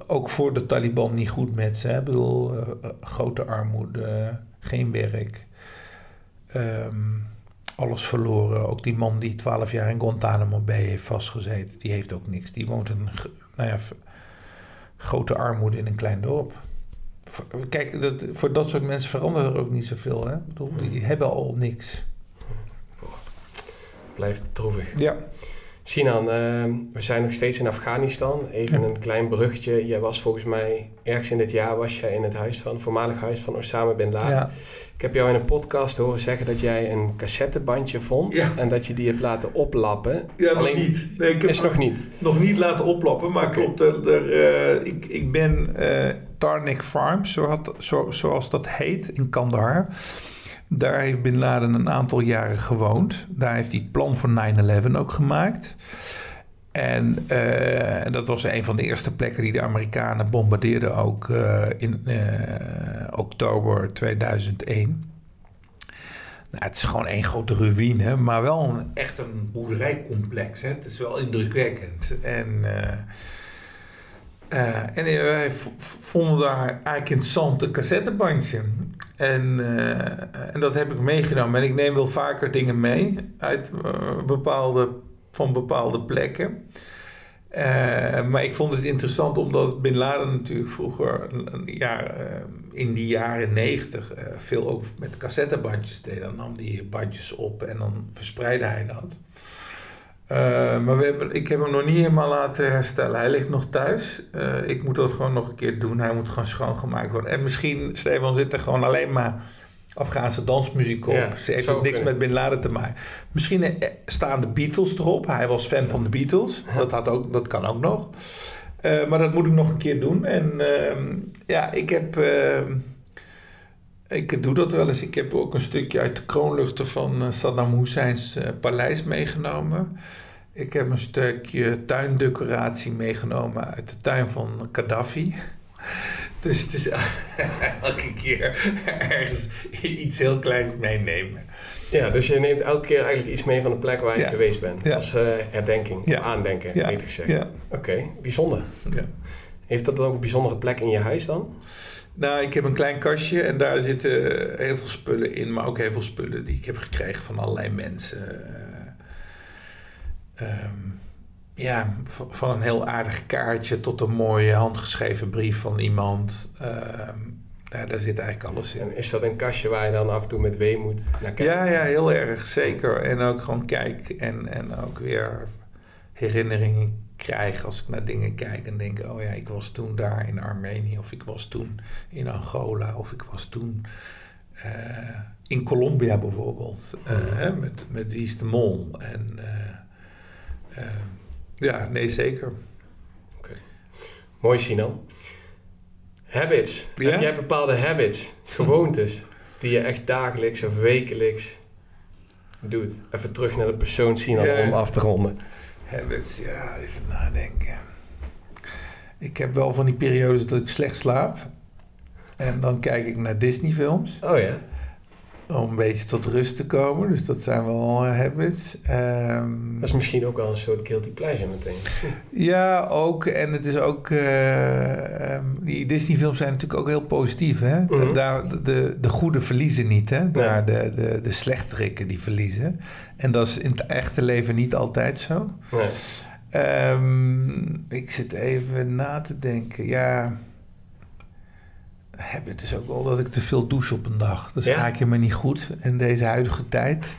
ook voor de Taliban niet goed met ze. Ik bedoel, uh, grote armoede, geen werk, um, alles verloren. Ook die man die twaalf jaar in Guantanamo Bay heeft vastgezeten, die heeft ook niks. Die woont in nou ja, grote armoede in een klein dorp. Kijk, dat, voor dat soort mensen verandert er ook niet zoveel. Hè? Ik bedoel, die hebben al niks. Blijft droevig. Ja. Sinan, ehm, we zijn nog steeds in Afghanistan. Even een klein bruggetje. Jij was volgens mij ergens in dit jaar was jij in het huis van, voormalig huis van Osama bin Laden. Ja. Ik heb jou in een podcast horen zeggen dat jij een cassettebandje vond en dat je die hebt laten oplappen. Ja, Alleen, nog niet. Nee, ik heb is nog niet. Nog niet laten oplappen, maar klopt. Er, er, ik, ik ben uh, Tarnik Farms, zo had, zo, zoals dat heet, in Kandahar. Daar heeft Bin Laden een aantal jaren gewoond. Daar heeft hij het plan voor 9-11 ook gemaakt. En uh, dat was een van de eerste plekken die de Amerikanen bombardeerden, ook uh, in uh, oktober 2001. Nou, het is gewoon één grote ruïne, maar wel een, echt een boerderijcomplex. Hè? Het is wel indrukwekkend. En uh, en wij vonden daar eigenlijk interessant een cassettebandje. En, uh, en dat heb ik meegenomen. En ik neem wel vaker dingen mee uit bepaalde, van bepaalde plekken. maar ik vond het interessant omdat Bin Laden natuurlijk vroeger, in die jaren negentig, veel ook met cassettebandjes deed. Dan nam hij bandjes op en dan verspreidde hij dat. Uh, maar we hebben, ik heb hem nog niet helemaal laten herstellen. Hij ligt nog thuis. Uh, ik moet dat gewoon nog een keer doen. Hij moet gewoon schoongemaakt worden. En misschien, Stefan, zit er gewoon alleen maar Afghaanse dansmuziek op. Ja, Ze heeft ook niks met Bin Laden te maken. Misschien eh, staan de Beatles erop. Hij was fan van de Beatles. Dat, had ook, dat kan ook nog. Uh, maar dat moet ik nog een keer doen. En uh, ja, ik heb... ik doe dat wel eens. Ik heb ook een stukje uit de kroonluchter van Saddam Husseins paleis meegenomen. Ik heb een stukje tuindecoratie meegenomen uit de tuin van Gaddafi. <laughs> Dus het is <laughs> elke keer ergens iets heel kleins meenemen. Ja, dus je neemt elke keer eigenlijk iets mee van de plek waar je geweest bent. Als uh, herdenking, ja. aandenken, beter gezegd. Oké, okay, bijzonder. Heeft dat ook een bijzondere plek in je huis dan? Nou, ik heb een klein kastje en daar zitten heel veel spullen in, maar ook heel veel spullen die ik heb gekregen van allerlei mensen. Um, ja, van een heel aardig kaartje tot een mooie handgeschreven brief van iemand. Um, ja, daar zit eigenlijk alles in. En is dat een kastje waar je dan af en toe met weemoed naar kijkt? Ja, ja, heel erg, zeker. En ook gewoon kijk en, en ook weer herinneringen krijg als ik naar dingen kijk en denk: oh ja, ik was toen daar in Armenië, of ik was toen in Angola, of ik was toen uh, in Colombia bijvoorbeeld, uh, met, met Wies de Mol. En uh, uh, ja, nee, zeker. Okay. Mooi, Sinan. Habits. Ja? Heb jij bepaalde habits, <laughs> gewoontes, die je echt dagelijks of wekelijks doet? Even terug naar de persoon Sinan ja. om af te ronden. Habits, ja, even nadenken. Ik heb wel van die periodes dat ik slecht slaap. En dan kijk ik naar Disney-films. Oh ja. Om een beetje tot rust te komen. Dus dat zijn wel uh, habits. Um, dat is misschien ook wel een soort guilty pleasure meteen. Ja, ook. En het is ook... Uh, um, die Disney-films zijn natuurlijk ook heel positief. Hè? Mm Daar, de, de goede verliezen niet. Hè? Daar de, de, de slechterikken die verliezen. En dat is in het echte leven niet altijd zo. Nee. Um, ik zit even na te denken. Ja heb het dus ook wel dat ik te veel douche op een dag. Dat raak je me niet goed in deze huidige tijd.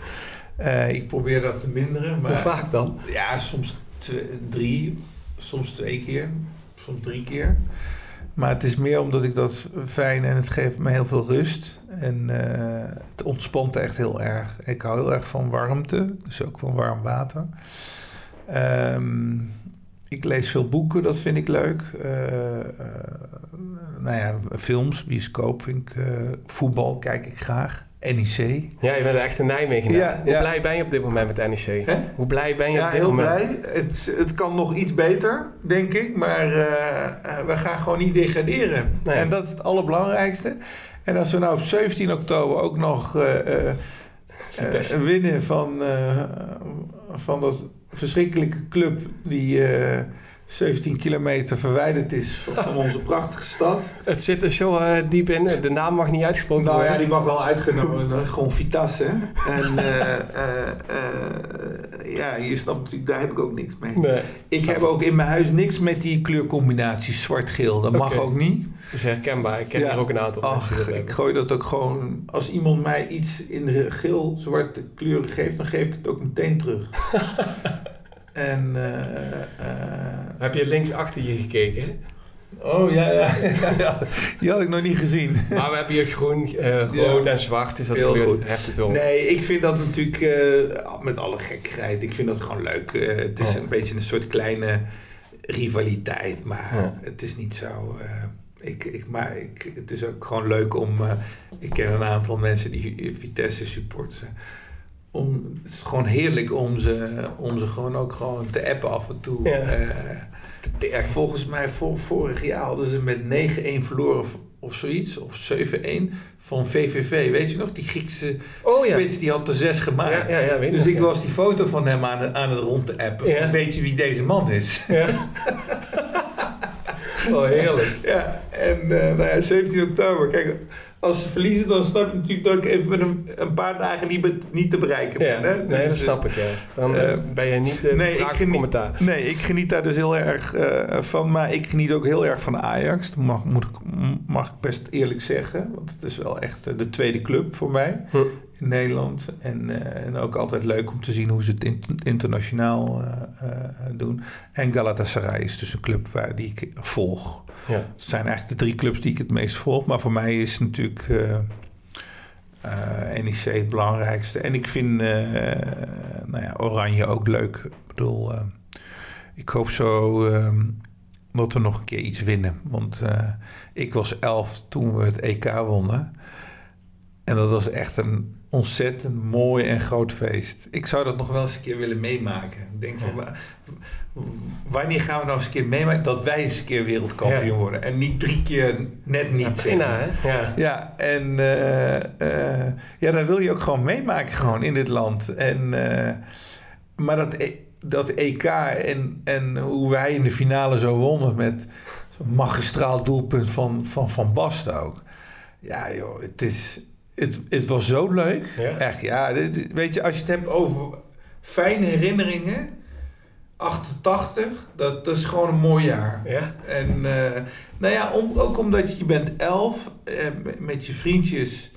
Uh, ik probeer dat te minderen. Maar, Hoe vaak dan? Ja, soms drie, soms twee keer, soms drie keer. Maar het is meer omdat ik dat fijn en het geeft me heel veel rust. En uh, het ontspant echt heel erg. Ik hou heel erg van warmte, dus ook van warm water. Um, ik lees veel boeken, dat vind ik leuk. Uh, nou ja, films, bioscoop vind ik, uh, voetbal kijk ik graag. NEC. Ja, je bent echt een Nijmegen. Ja, Hoe blij ben je op dit moment met NEC? Hoe blij ben je ja, op dit heel moment? blij. Het, het kan nog iets beter, denk ik. Maar uh, we gaan gewoon niet degraderen. Nee. En dat is het allerbelangrijkste. En als we nou op 17 oktober ook nog winnen van, van dat verschrikkelijke club die 17 kilometer verwijderd is van onze prachtige stad. Het zit er zo uh, diep in. De naam mag niet uitgesproken nou, worden. Nou ja, die mag wel uitgenomen worden. Gewoon Vitesse. En uh, <laughs> uh, ja, je snapt natuurlijk, daar heb ik ook niks mee. Nee, ik heb ook in mijn huis niks met die kleurcombinatie zwart-geel. Dat okay. mag ook niet. Dat is herkenbaar. Ik ken ja. hier ook een aantal Ach, Ik gooi dat ook gewoon... Als iemand mij iets in de geel-zwarte kleuren geeft... dan geef ik het ook meteen terug. <laughs> En, uh, uh, Heb je links achter je gekeken? Oh ja, ja, <laughs> ja, die had ik nog niet gezien. Maar we hebben hier groen, uh, rood ja. en zwart, dus dat Heel kleurt heft het wel. Nee, ik vind dat natuurlijk, met alle gekkigheid, ik vind dat gewoon leuk. het is oh. een beetje een soort kleine rivaliteit, maar het is niet zo... ik, ik, maar ik, het is ook gewoon leuk om... ik ken een aantal mensen die Vitesse supporten om, het is gewoon heerlijk om ze, om ze gewoon ook gewoon te appen af en toe. Ja. Uh, volgens mij vor, vorig jaar hadden ze met 9-1 verloren of zoiets, of 7-1 van VVV. Weet je nog, die Griekse oh, spits, ja. die had er zes gemaakt. Ja, ja, dus nog, ik was die foto van hem aan het, aan het rond te appen. Weet je wie deze man is? Ja. <laughs> oh, heerlijk. Ja, en uh, nou ja, 17 oktober. Kijk, als ze verliezen, dan snap je natuurlijk dat ik even een, een paar dagen niet, niet te bereiken ben. Ja, hè? nee, dus, dat snap ik, ja. Dan uh, ben je niet uh, nee, ik geniet, commentaar. Nee, ik geniet daar dus heel erg uh, van. Maar ik geniet ook heel erg van Ajax. Dat mag, moet ik, mag ik best eerlijk zeggen. Want het is wel echt de tweede club voor mij. Hm. In Nederland. En, en ook altijd leuk om te zien hoe ze het in, internationaal doen. En Galatasaray is dus een club waar, die ik volg. Ja. Het zijn eigenlijk de drie clubs die ik het meest volg. Maar voor mij is natuurlijk NEC het belangrijkste. En ik vind nou ja, Oranje ook leuk. Ik bedoel, ik hoop zo dat we nog een keer iets winnen. Want ik was elf toen we het EK wonnen. En dat was echt een ontzettend mooi en groot feest. Ik zou dat nog wel eens een keer willen meemaken. Ik denk van, wanneer gaan we nou eens een keer meemaken dat wij eens een keer wereldkampioen ja. worden? En niet drie keer net niet. Ja, prima, hè? Ja. ja, en uh, uh, ja, dat wil je ook gewoon meemaken gewoon in dit land. En, uh, maar dat, e dat EK en, en hoe wij in de finale zo wonnen met zo'n magistraal doelpunt van Van, van Basten ook. Ja joh, het is... Het, het was zo leuk. Ja. Echt, ja. Dit, weet je, als je het hebt over fijne herinneringen 88, dat, dat is gewoon een mooi jaar. Ja. En uh, nou ja, om, ook omdat je bent 11 uh, met je vriendjes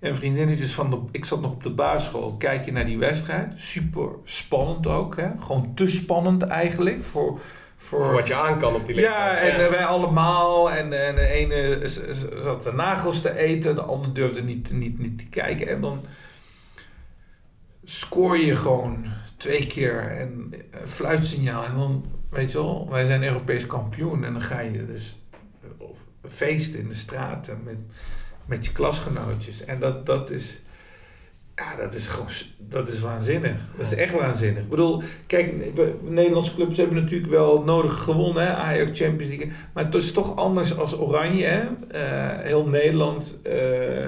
en vriendinnetjes van de. Ik zat nog op de basisschool. Kijk je naar die wedstrijd. Super spannend ook. Hè? Gewoon te spannend eigenlijk. Voor, voor, voor wat je aan kan op die leeftijd. Ja, en ja. wij allemaal. En, en de ene zat de nagels te eten. De ander durfde niet, niet, niet te kijken. En dan scoor je gewoon twee keer en een fluitsignaal. En dan, weet je wel, wij zijn Europees kampioen. En dan ga je dus feesten in de straten met, met je klasgenootjes. En dat, dat is... Ja, dat is gewoon... Dat is waanzinnig. Dat is echt waanzinnig. Ik bedoel, kijk, Nederlandse clubs hebben natuurlijk wel nodig gewonnen. Hè? Ajax Champions League. Maar het is toch anders als Oranje. Hè? Uh, heel Nederland... Uh,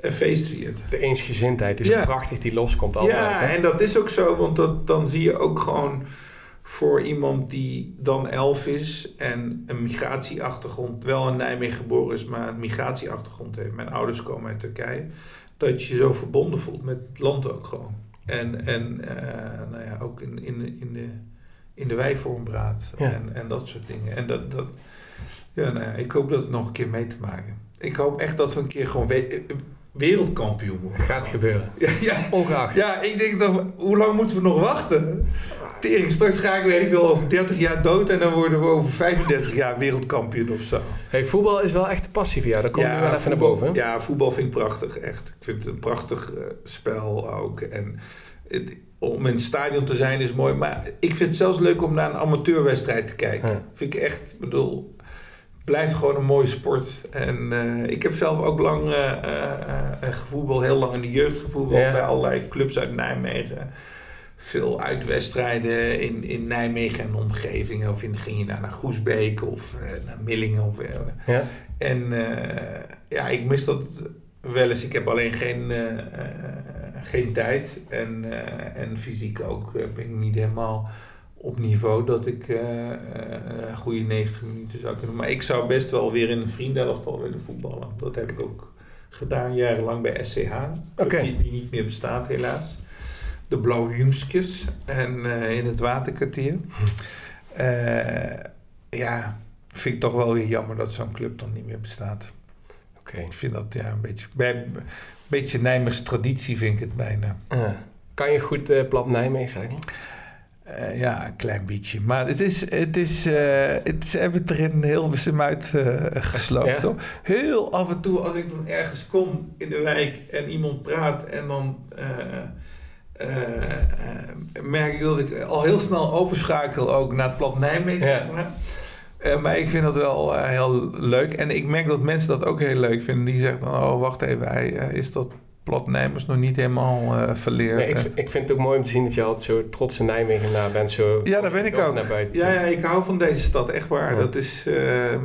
een feest viert. De eensgezindheid is ja. prachtig die loskomt altijd. Ja, en dat is ook zo, want dat, dan zie je ook gewoon voor iemand die dan elf is en een migratieachtergrond, wel in Nijmegen geboren is, maar een migratieachtergrond heeft. Mijn ouders komen uit Turkije. Dat je je zo verbonden voelt met het land ook gewoon. En, en uh, nou ja, ook in, in, in de, in de wijvormbraad en, en dat soort dingen. En dat, dat ja, nou ja, ik hoop dat het nog een keer mee te maken. Ik hoop echt dat we een keer gewoon wereldkampioen worden. Gaat gebeuren. Ja, ja. Ongeacht. Ja, ik denk dat, hoe lang moeten we nog wachten? Tering, straks ga ik weet ik wel over 30 jaar dood en dan worden we over 35 jaar wereldkampioen of zo. Hey, voetbal is wel echt passie voor jou, daar kom je wel even voetbal, naar boven. Ja, voetbal vind ik prachtig, echt. Ik vind het een prachtig uh, spel ook. En het, om in het stadion te zijn is mooi, maar ik vind het zelfs leuk om naar een amateurwedstrijd te kijken. Ja. Vind ik echt, bedoel, blijft gewoon een mooie sport. En uh, ik heb zelf ook lang uh, uh, gevoetbald, heel lang in de jeugd gevoetbald ja. bij allerlei clubs uit Nijmegen. Veel uitwedstrijden in, in Nijmegen en omgevingen. Of in, ging je naar, naar Goesbeek of naar Millingen. Of, ja. En ja, ik mis dat wel eens. Ik heb alleen geen, geen tijd. En, en fysiek ook ben ik niet helemaal op niveau dat ik uh, uh, een goede 90 minuten zou kunnen. Maar ik zou best wel weer in een vriendenelftal willen voetballen. Dat heb ik ook gedaan jarenlang bij SCH. Okay. Die, die, niet meer bestaat helaas. De Blauwe Jungskes en uh, in het Waterkwartier. Hm. ja, vind ik toch wel weer jammer dat zo'n club dan niet meer bestaat. Okay. Ik vind dat ja, een beetje, bij, een beetje Nijmeegse traditie vind ik het bijna. kan je goed plat Nijmegen zeggen? Uh, ja, een klein beetje. Maar het is, het is, uh, het, ze hebben het er in Hilversum uit uh, gesloopt. Ja. Heel af en toe als ik dan ergens kom in de wijk en iemand praat en dan merk ik dat ik al heel snel overschakel ook naar het plat Nijmegen. Ja. Maar. maar ik vind dat wel heel leuk. En ik merk dat mensen dat ook heel leuk vinden. Die zeggen dan, oh wacht even, hij, is dat Nijmers nog niet helemaal verleerd. Nee, ik, ik, vind het ook mooi om te zien dat je altijd zo trots in Nijmegen naar bent. Zo ja, daar ben ik ook. Ja, ja, ik hou van deze stad, echt waar. Dat is,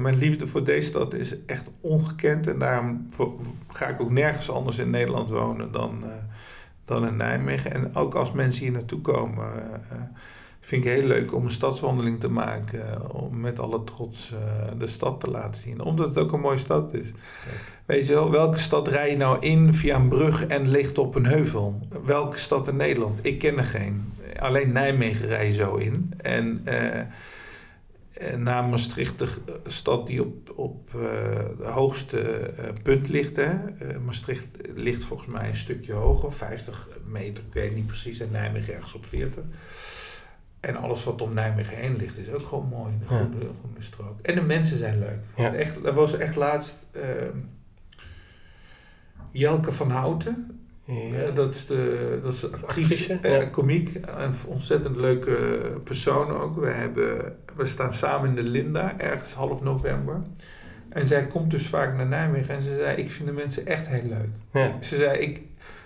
mijn liefde voor deze stad is echt ongekend. En daarom ga ik ook nergens anders in Nederland wonen dan, dan in Nijmegen. En ook als mensen hier naartoe komen vind ik heel leuk om een stadswandeling te maken. Om met alle trots de stad te laten zien. Omdat het ook een mooie stad is. Weet je wel, welke stad rij je nou in via een brug en ligt op een heuvel? Welke stad in Nederland? Ik ken er geen. Alleen Nijmegen rij je zo in. En uh, na Maastricht, de stad die op, op uh, het hoogste uh, punt ligt. Hè? Maastricht ligt volgens mij een stukje hoger, 50 meter, ik weet niet precies. En Nijmegen ergens op 40. En alles wat om Nijmegen heen ligt is ook gewoon mooi. De groene, ja. groene strook. En de mensen zijn leuk. Ja. Echt, er was echt laatst ehm, Jelke van Houten. Ja. dat is de dat is actrice, ja. uh, komiek. Een ontzettend leuke persoon ook. We, hebben, we staan samen in de Linda, ergens half november. En zij komt dus vaak naar Nijmegen en ze zei, ik vind de mensen echt heel leuk. Ja. Ze zei, ik,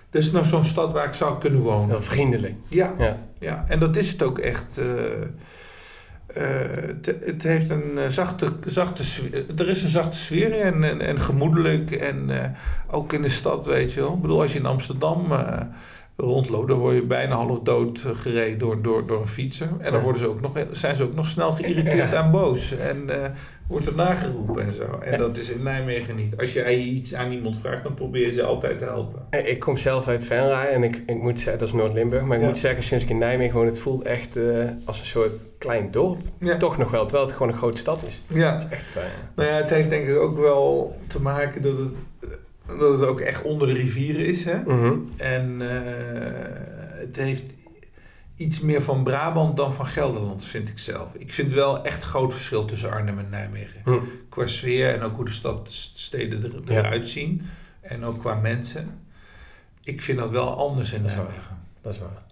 dit is nog zo'n stad waar ik zou kunnen wonen. Heel vriendelijk. Ja, ja. ja. en dat is het ook echt. Uh, het, het, heeft een uh, zachte, zachte sfeer. Er is een zachte sfeer en, en, en gemoedelijk. En ook in de stad, weet je wel. Ik bedoel, als je in Amsterdam rondloopt, dan word je bijna half dood gereden door, door, door een fietser. En dan worden ze ook nog, zijn ze ook nog snel geïrriteerd en boos. En wordt er nageroepen en zo. En dat is in Nijmegen niet. Als jij iets aan iemand vraagt, dan probeer je ze altijd te helpen. Ik kom zelf uit Venray en ik, ik moet zeggen, dat is Noord-Limburg. Maar ik moet zeggen, sinds ik in Nijmegen woon, het voelt echt uh, als een soort klein dorp. Ja. Toch nog wel, terwijl het gewoon een grote stad is. Ja. Dat is echt fijn. Nou ja, het heeft denk ik ook wel te maken dat het, dat het ook echt onder de rivieren is. Hè? Mm -hmm. En uh, het heeft iets meer van Brabant dan van Gelderland, vind ik zelf. Ik vind wel echt groot verschil tussen Arnhem en Nijmegen. Hm. Qua sfeer en ook hoe de stad, steden er, eruit zien. En ook qua mensen. Ik vind dat wel anders in dat Nijmegen. Dat is waar.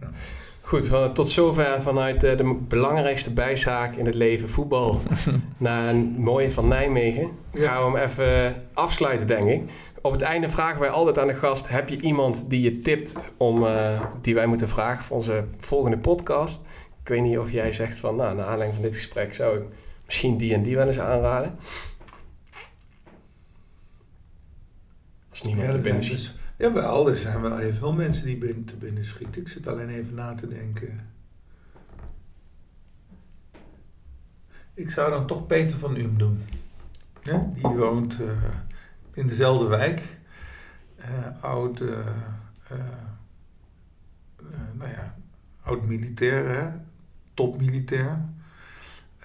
Ja. Goed, tot zover vanuit de belangrijkste bijzaak in het leven, voetbal, <laughs> naar een mooie van Nijmegen. Ja. Gaan we hem even afsluiten, denk ik. Op het einde vragen wij altijd aan de gast: heb je iemand die je tipt om, uh, die wij moeten vragen voor onze volgende podcast? Ik weet niet of jij zegt van, nou, naar aanleiding van dit gesprek zou ik misschien die en die wel eens aanraden. als niemand er binnen schiet. Dus, jawel, er zijn wel heel veel mensen die binnen, te binnen schieten. Ik zit alleen even na te denken. Ik zou dan toch Peter van Um doen. Ja, die woont uh, in dezelfde wijk. Uh, oud, uh, nou ja, oud militair, hè? topmilitair.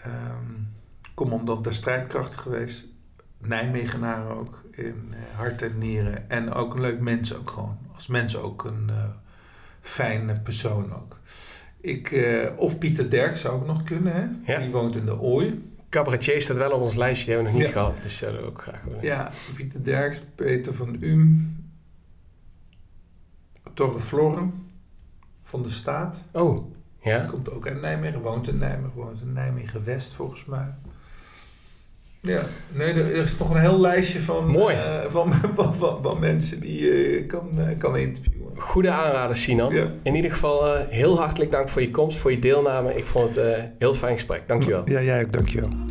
Um, commandant der strijdkrachten geweest. Nijmegenaar ook, in hart en nieren. En ook een leuk mens ook gewoon. Als mens ook een fijne persoon ook. Ik, of Pieter Derk zou ik nog kunnen, hè? Ja. Die woont in de Ooi. Cabaretier staat wel op ons lijstje, die hebben we nog niet gehad. Dus zouden we ook graag willen. Ja, Pieter Derks, Peter van Um. Torre Florum van de Staat. Oh, ja. Komt ook uit Nijmegen, woont in Nijmegen, woont in Nijmegen West volgens mij. Ja, nee, er is nog een heel lijstje van, Mooi. Uh, van, <laughs> van, van, van, mensen die je uh, kan, uh, kan interviewen. Goede aanrader, Sinan. Ja. In ieder geval heel hartelijk dank voor je komst, voor je deelname. Ik vond het een heel fijn gesprek. Dankjewel. Ja, jij ook. Dankjewel.